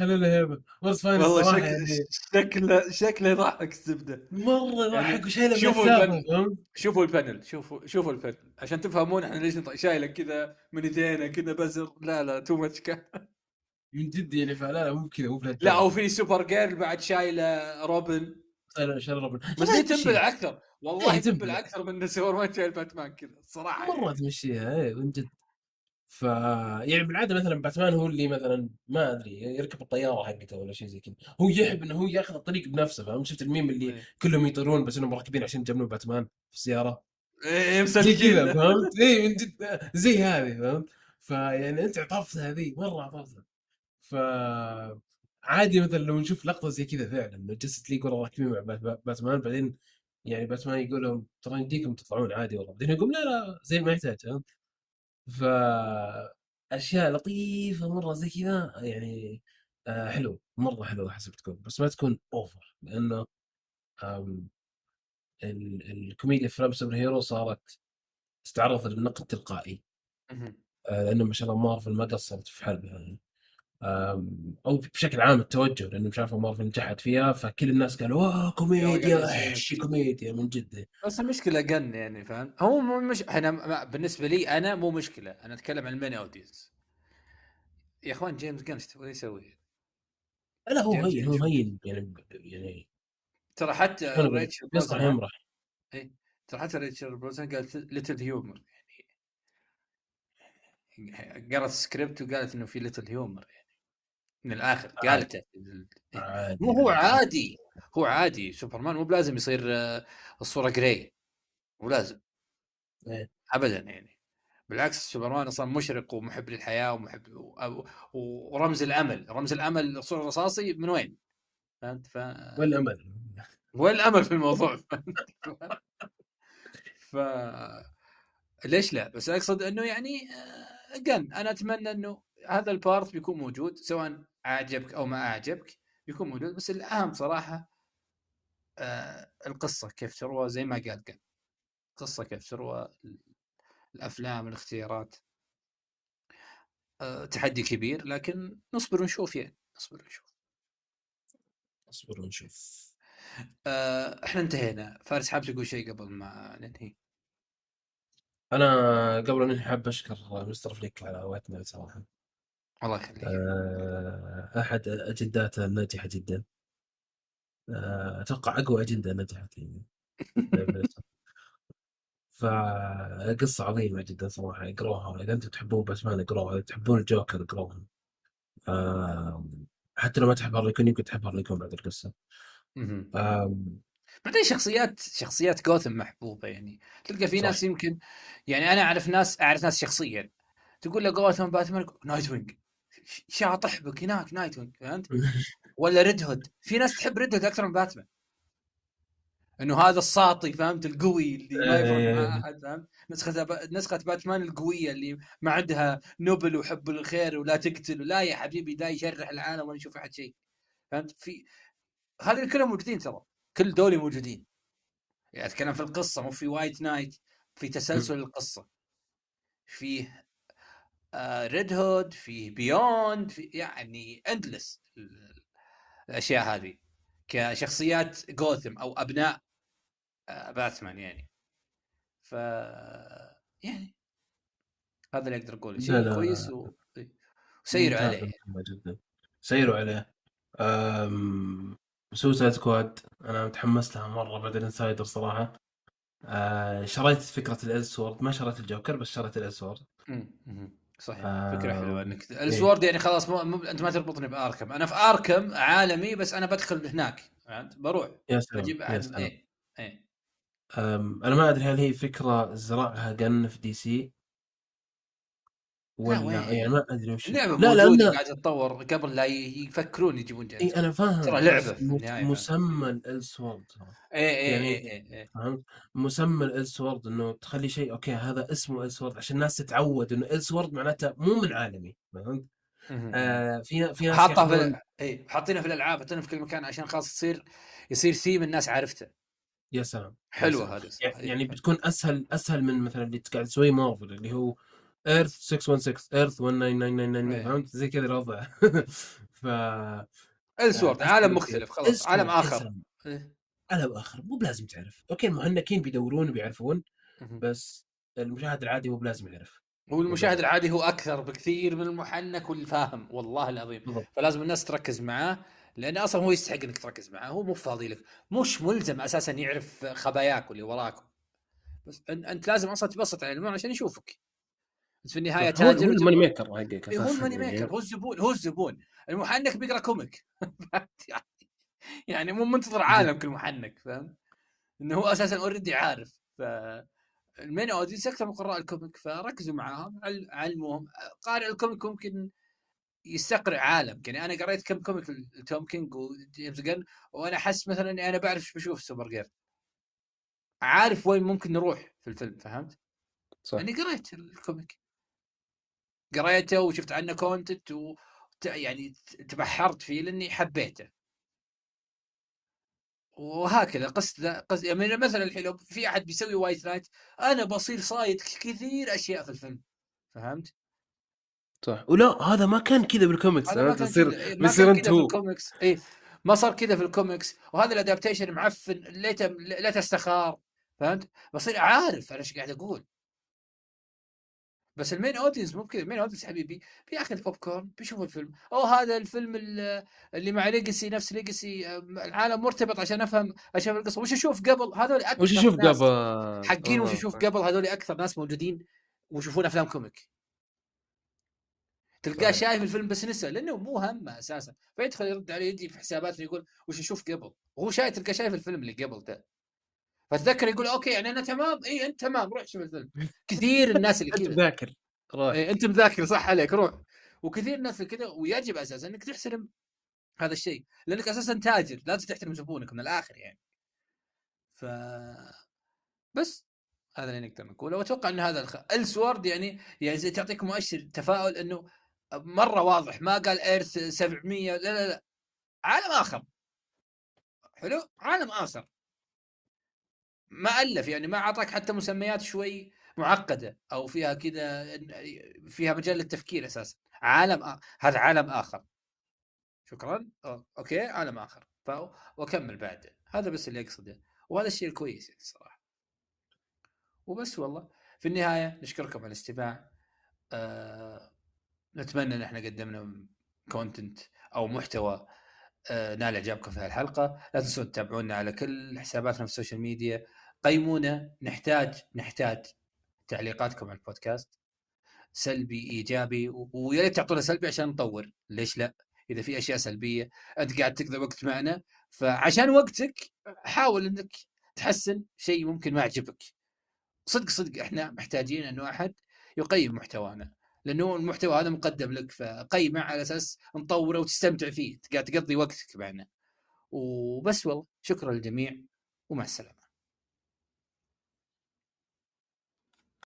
له هيبه World's Finest والله صراحة شكل يعني. شكله شكله يضحك الزبدة. مرة يضحك يعني وشايله شوفوا بنفسه ال pan- فهمت؟ شوفوا ال panel شوفوا شوفوا ال panel عشان تفهمون إحنا ليش شايله كذا من ايدينا كذا بزر. لا لا too much من جد يعني فلا لا مو بكذا مو. لا وفي Supergirl بعد شايله روبن شايله شايله روبن بس هي. تنبلع أكثر. والله إيه،. تنبلع أكثر من سوبرمان شايل باتمان كذا. الصراحه يعني. مره تمشيها اي من جد. ف يعني بالعادة مثلا باتمان هو اللي مثلا ما أدري يركب الطيارة حقته ولا شيء زي كذا. هو يحب إنه هو ياخذ الطريق بنفسه فاهم؟ شفت الميم اللي إيه. كلهم يطيرون بس إنهم راكبين عشان يجمعون باتمان في السيارة؟ إيه زي مسلكين كذا فهمت؟ اي من جد زي هذه فهمت؟ فيعني أنت عطفت هذه مرة عطفتها. ف عادي مثلا لو نشوف لقطة زي كذا فعلا إنه Justice League ورا راكبين مع بات- باتمان بعدين يعني باتمان يقول لهم ترى يمديكم تطلعون عادي والله. بعدين يقول لا لا زي ما يحتاج فهمت؟ ف اشياء لطيفة مرة زي كذا يعني آه حلو مرة حلو حسب تكون بس ما تكون over لأنه الكوميديا في افلام superhero صارت تتعرض للنقد تلقائي مهم. آه، لأنه ما شاء الله مارفل ما قصرت في حلبها يعني أو بشكل عام التوجه لأنه شافوا مارفل نجحت فيها فكل الناس قالوا واه كوميديا قاعد احشي كوميديا من جد. بس المشكلة جن يعني فاهم؟ هو مو مش أنا ما- بالنسبة لي أنا مو مشكلة أنا أتكلم عن المين أودينس. يا إخوان جيمس جن إيش تبغى يسوي؟ لا هو هين هو. هين يعني يعني ترى حتى بيصلح بروزنهام يمرح ترى حتى ريتشل بروزن قالت little humor يعني قرأت السكريبت وقالت إنه في little humor يعني. من الآخر قالته مو هو عادي هو عادي سوبرمان مو بلازم يصير آه، الصورة gray مو لازم إيه. ابدا يعني بالعكس سوبرمان أصلا مشرق ومحب للحياة ومحب ورمز الأمل رمز الأمل الصورة الرصاصي من وين؟ فهمت؟ ف والأمل وين الامل في الموضوع؟ ف ليش لا؟ بس أقصد إنه يعني جن أنا أتمنى إنه هذا البارت بيكون موجود سواء أعجبك أو ما أعجبك بيكون موجود. بس الأهم صراحة آه القصة كيف تروى زي ما قال جن القصة كيف تروى الأفلام الاختيارات. آه تحدي كبير لكن نصبر ونشوف يعني. نصبر ونشوف. اصبر ونشوف. آه إحنا انتهينا. فارس حاب تقول شيء قبل ما ننهي؟ أنا قبل ان حاب أشكر مستر فليك على وقتنا صراحة الله يخليك. آه، أحد أجنداته الناجحه جدا. آه، أتوقع أقوى أجندة نجحت يعني فقصة عظيمة جدا صراحة اقروها إذا أنتم تحبون باتمان اقروها إذا تحبون الجوكر اقروها آه، حتى لو ما تحب هارلي كوين يمكن تحب هارلي كوين بعد القصة. آه، بعدين شخصيات شخصيات جوثم محبوبة يعني. تلقى في صح. ناس يمكن يعني أنا أعرف ناس أعرف ناس شخصيا. تقول له جوثم باتمان نايت وينج. شاطح بك هناك نايت وينج فهمت؟ ولا ريد هود. في ناس تحب ريد هود أكثر من باتمان. إنه هذا الساطي فهمت؟ القوي اللي ما يفرق إيه. مع أحد فهمت؟ نسخة نسخة باتمان القوية اللي ما عندها نبل وحب الخير ولا تقتل لا يا حبيبي لا يشرح العالم ولا يشوف أحد شيء. فهمت؟ في هذول كلهم موجودين ترى. كل دول موجودين. يعني أتكلم في القصة مو في وايت نايت في تسلسل القصة. فيه ريد هود فيه بيوند في يعني endless الأشياء هذه كشخصيات جوثم أو أبناء آه، باتمان يعني. ف يعني هذا اللي أقدر أقوله. شيء. كويس و... وسيروا ممتاز، عليه. جدا. سيروا عليه. أم... سوسايد سكواد أنا متحمس لها مرة بعد ال insider صراحة. أه شريت فكرة ال Elseworld ما شريت الجوكر بس شريت مم. صحيح آه، فكرة حلوة إنك إيه. Elseworld يعني خلاص مو... مو... أنت ما تربطني بآركم. أنا في آركم عالمي بس أنا بدخل هناك فهمت؟ بروح. يا سلام أجيب يا سلام. إيه. أم... أنا ما أدري هل هي فكرة زرعها جن في دي سي؟ ولا؟ يعني ما أدري وش اللعبة لا لأن قاعدة تتطور قبل لا يفكرون يجيبون اي جهاز أنا فاهم ترى لعبة بس في مس- النهاية، فاهم؟ مسمى ال Elseworld إيه إيه يعني- إيه, إيه. فهمت مسمى ال Elseworld إنه تخلي شيء أوكي هذا اسمه Elseworld عشان الناس تتعود إنه Elseworld معناته مو من عالمي فهمت. آه في في ناس حاطها في ال- إيه حاطينها في الألعاب حاطينها في كل مكان عشان خلاص تصير يصير ثيم الناس عارفته يا سلام حلوة. هذه. يعني يعني بتكون أسهل أسهل من مثلا اللي قاعد تسويه مارفل اللي هو Earth 616 Earth 19999 إيه. فهمت؟ زي كذا الوضع. ف Elseworld آه، عالم مختلف. خلاص عالم آخر. إيه. عالم آخر مو بلازم تعرف. أوكي المحنكين بيدورون وبيعرفون. بس المشاهد العادي مو بلازم يعرف. والمشاهد العادي هو أكثر بكثير من المحنك والفاهم والله العظيم. فلازم الناس تركز معاه لأن أصلا هو يستحق إنك تركز معاه. هو مو فاضي لك. مش ملزم أساسا يعرف خباياك واللي وراك. بس أنت لازم أصلا تبسط على العنوان عشان يشوفك. بس في النهاية تاجر هو ال money maker حقك إيه، هو ال money. maker هو الزبون هو الزبون. المحنك بيقرأ comic. يعني مو منتظر عالمك المحنك فاهم؟ إنه هو أساسا already عارف. ف ال main audience أكثر من قراء ال comic فركزوا معاهم عل- علموهم. قارئ ال comic ممكن يستقرئ عالم. يعني أنا قريت كم comic لتوم كينج وجيمس جن وأنا أحس مثلا إني أنا بعرف إيش بشوف سوبر جيرل. عارف وين ممكن نروح في الفيلم فهمت؟ صح. يعني قريت ال comic. قريته وشفت عنه content و يعني تبحرت فيه لأني حبيته. وهكذا قصد قصد يعني مثلا الحين لو في أحد بيسوي وايت نايت أنا بصير صايد كثير أشياء في الفيلم. فهمت؟ صح. ولا هذا ما كان كذا بالكوميكس هذا تصير إيه، بيصير كان أنت هو. اي ما صار كذا في الكوميكس وهذا ال adaptation معفن ليته لا استخار فهمت؟ بصير عارف أنا إيش قاعد أقول. بس ال main audience مو كذا ال main audience حبيبي بياخذ بوب كورن بيشوف الفيلم. أو هذا الفيلم ال- اللي مع legacy نفس legacy العالم مرتبط عشان أفهم أشوف القصة. وش أشوف قبل؟ هذول أكثر وش ناس قبل؟ حقين وش. أشوف قبل؟ هذول أكثر ناس موجودين ويشوفون أفلام comic. تلقاه. شايف الفيلم بس نسى لأنه مو همه أساسا. فيدخل يرد عليه يجي في حساباته يقول وش أشوف قبل؟ وهو شايف تلقاه شايف الفيلم اللي قبل ده. فتذكر يقول أوكي يعني أنا تمام؟ اي أنت تمام روح شوف الفيلم. كثير الناس اللي أنت كذا. ذاكر روح إيه أنت مذاكر صح عليك روح. وكثير ناس اللي كذا ويجب أساسا إنك تحترم هذا الشيء لأنك أساسا تاجر لازم تحترم زبونك من الآخر يعني. ف بس هذا اللي نقدر نقوله. وأتوقع إن هذا الخ... السورد يعني يعني زي تعطيك مؤشر تفاؤل إنه مرة واضح ما قال ايرث 700 لا لا لا. عالم آخر. حلو؟ عالم آخر. ما ألف يعني ما أعطاك حتى مسميات شوي معقدة أو فيها كذا فيها مجال للتفكير أساسا. عالم آ... هذا عالم آخر. شكرا. أو- أوكي عالم آخر. ف... وأكمل بعده هذا بس اللي أقصده. وهذا الشيء الكويس يعني الصراحه وبس والله. في النهاية نشكركم على الاستماع. آه... نتمنى ان إحنا قدمنا content أو محتوى آه، نال إعجابكم في هالحلقه لا تنسون تتابعونا على كل حساباتنا في ال social media قيمونا نحتاج نحتاج تعليقاتكم على البودكاست. سلبي إيجابي ويا ريت تعطونا سلبي عشان نطور. ليش لا؟ إذا في أشياء سلبية أنت قاعد تقضي وقت معنا فعشان وقتك حاول إنك تحسن شيء ممكن ما يعجبك. صدق صدق إحنا محتاجين إنه أحد يقيم محتوانا. لأنه المحتوى هذا مقدم لك فقيمه على أساس نطوره وتستمتع فيه. قاعد تقضي وقتك معنا. وبس والله شكرا للجميع ومع السلامة.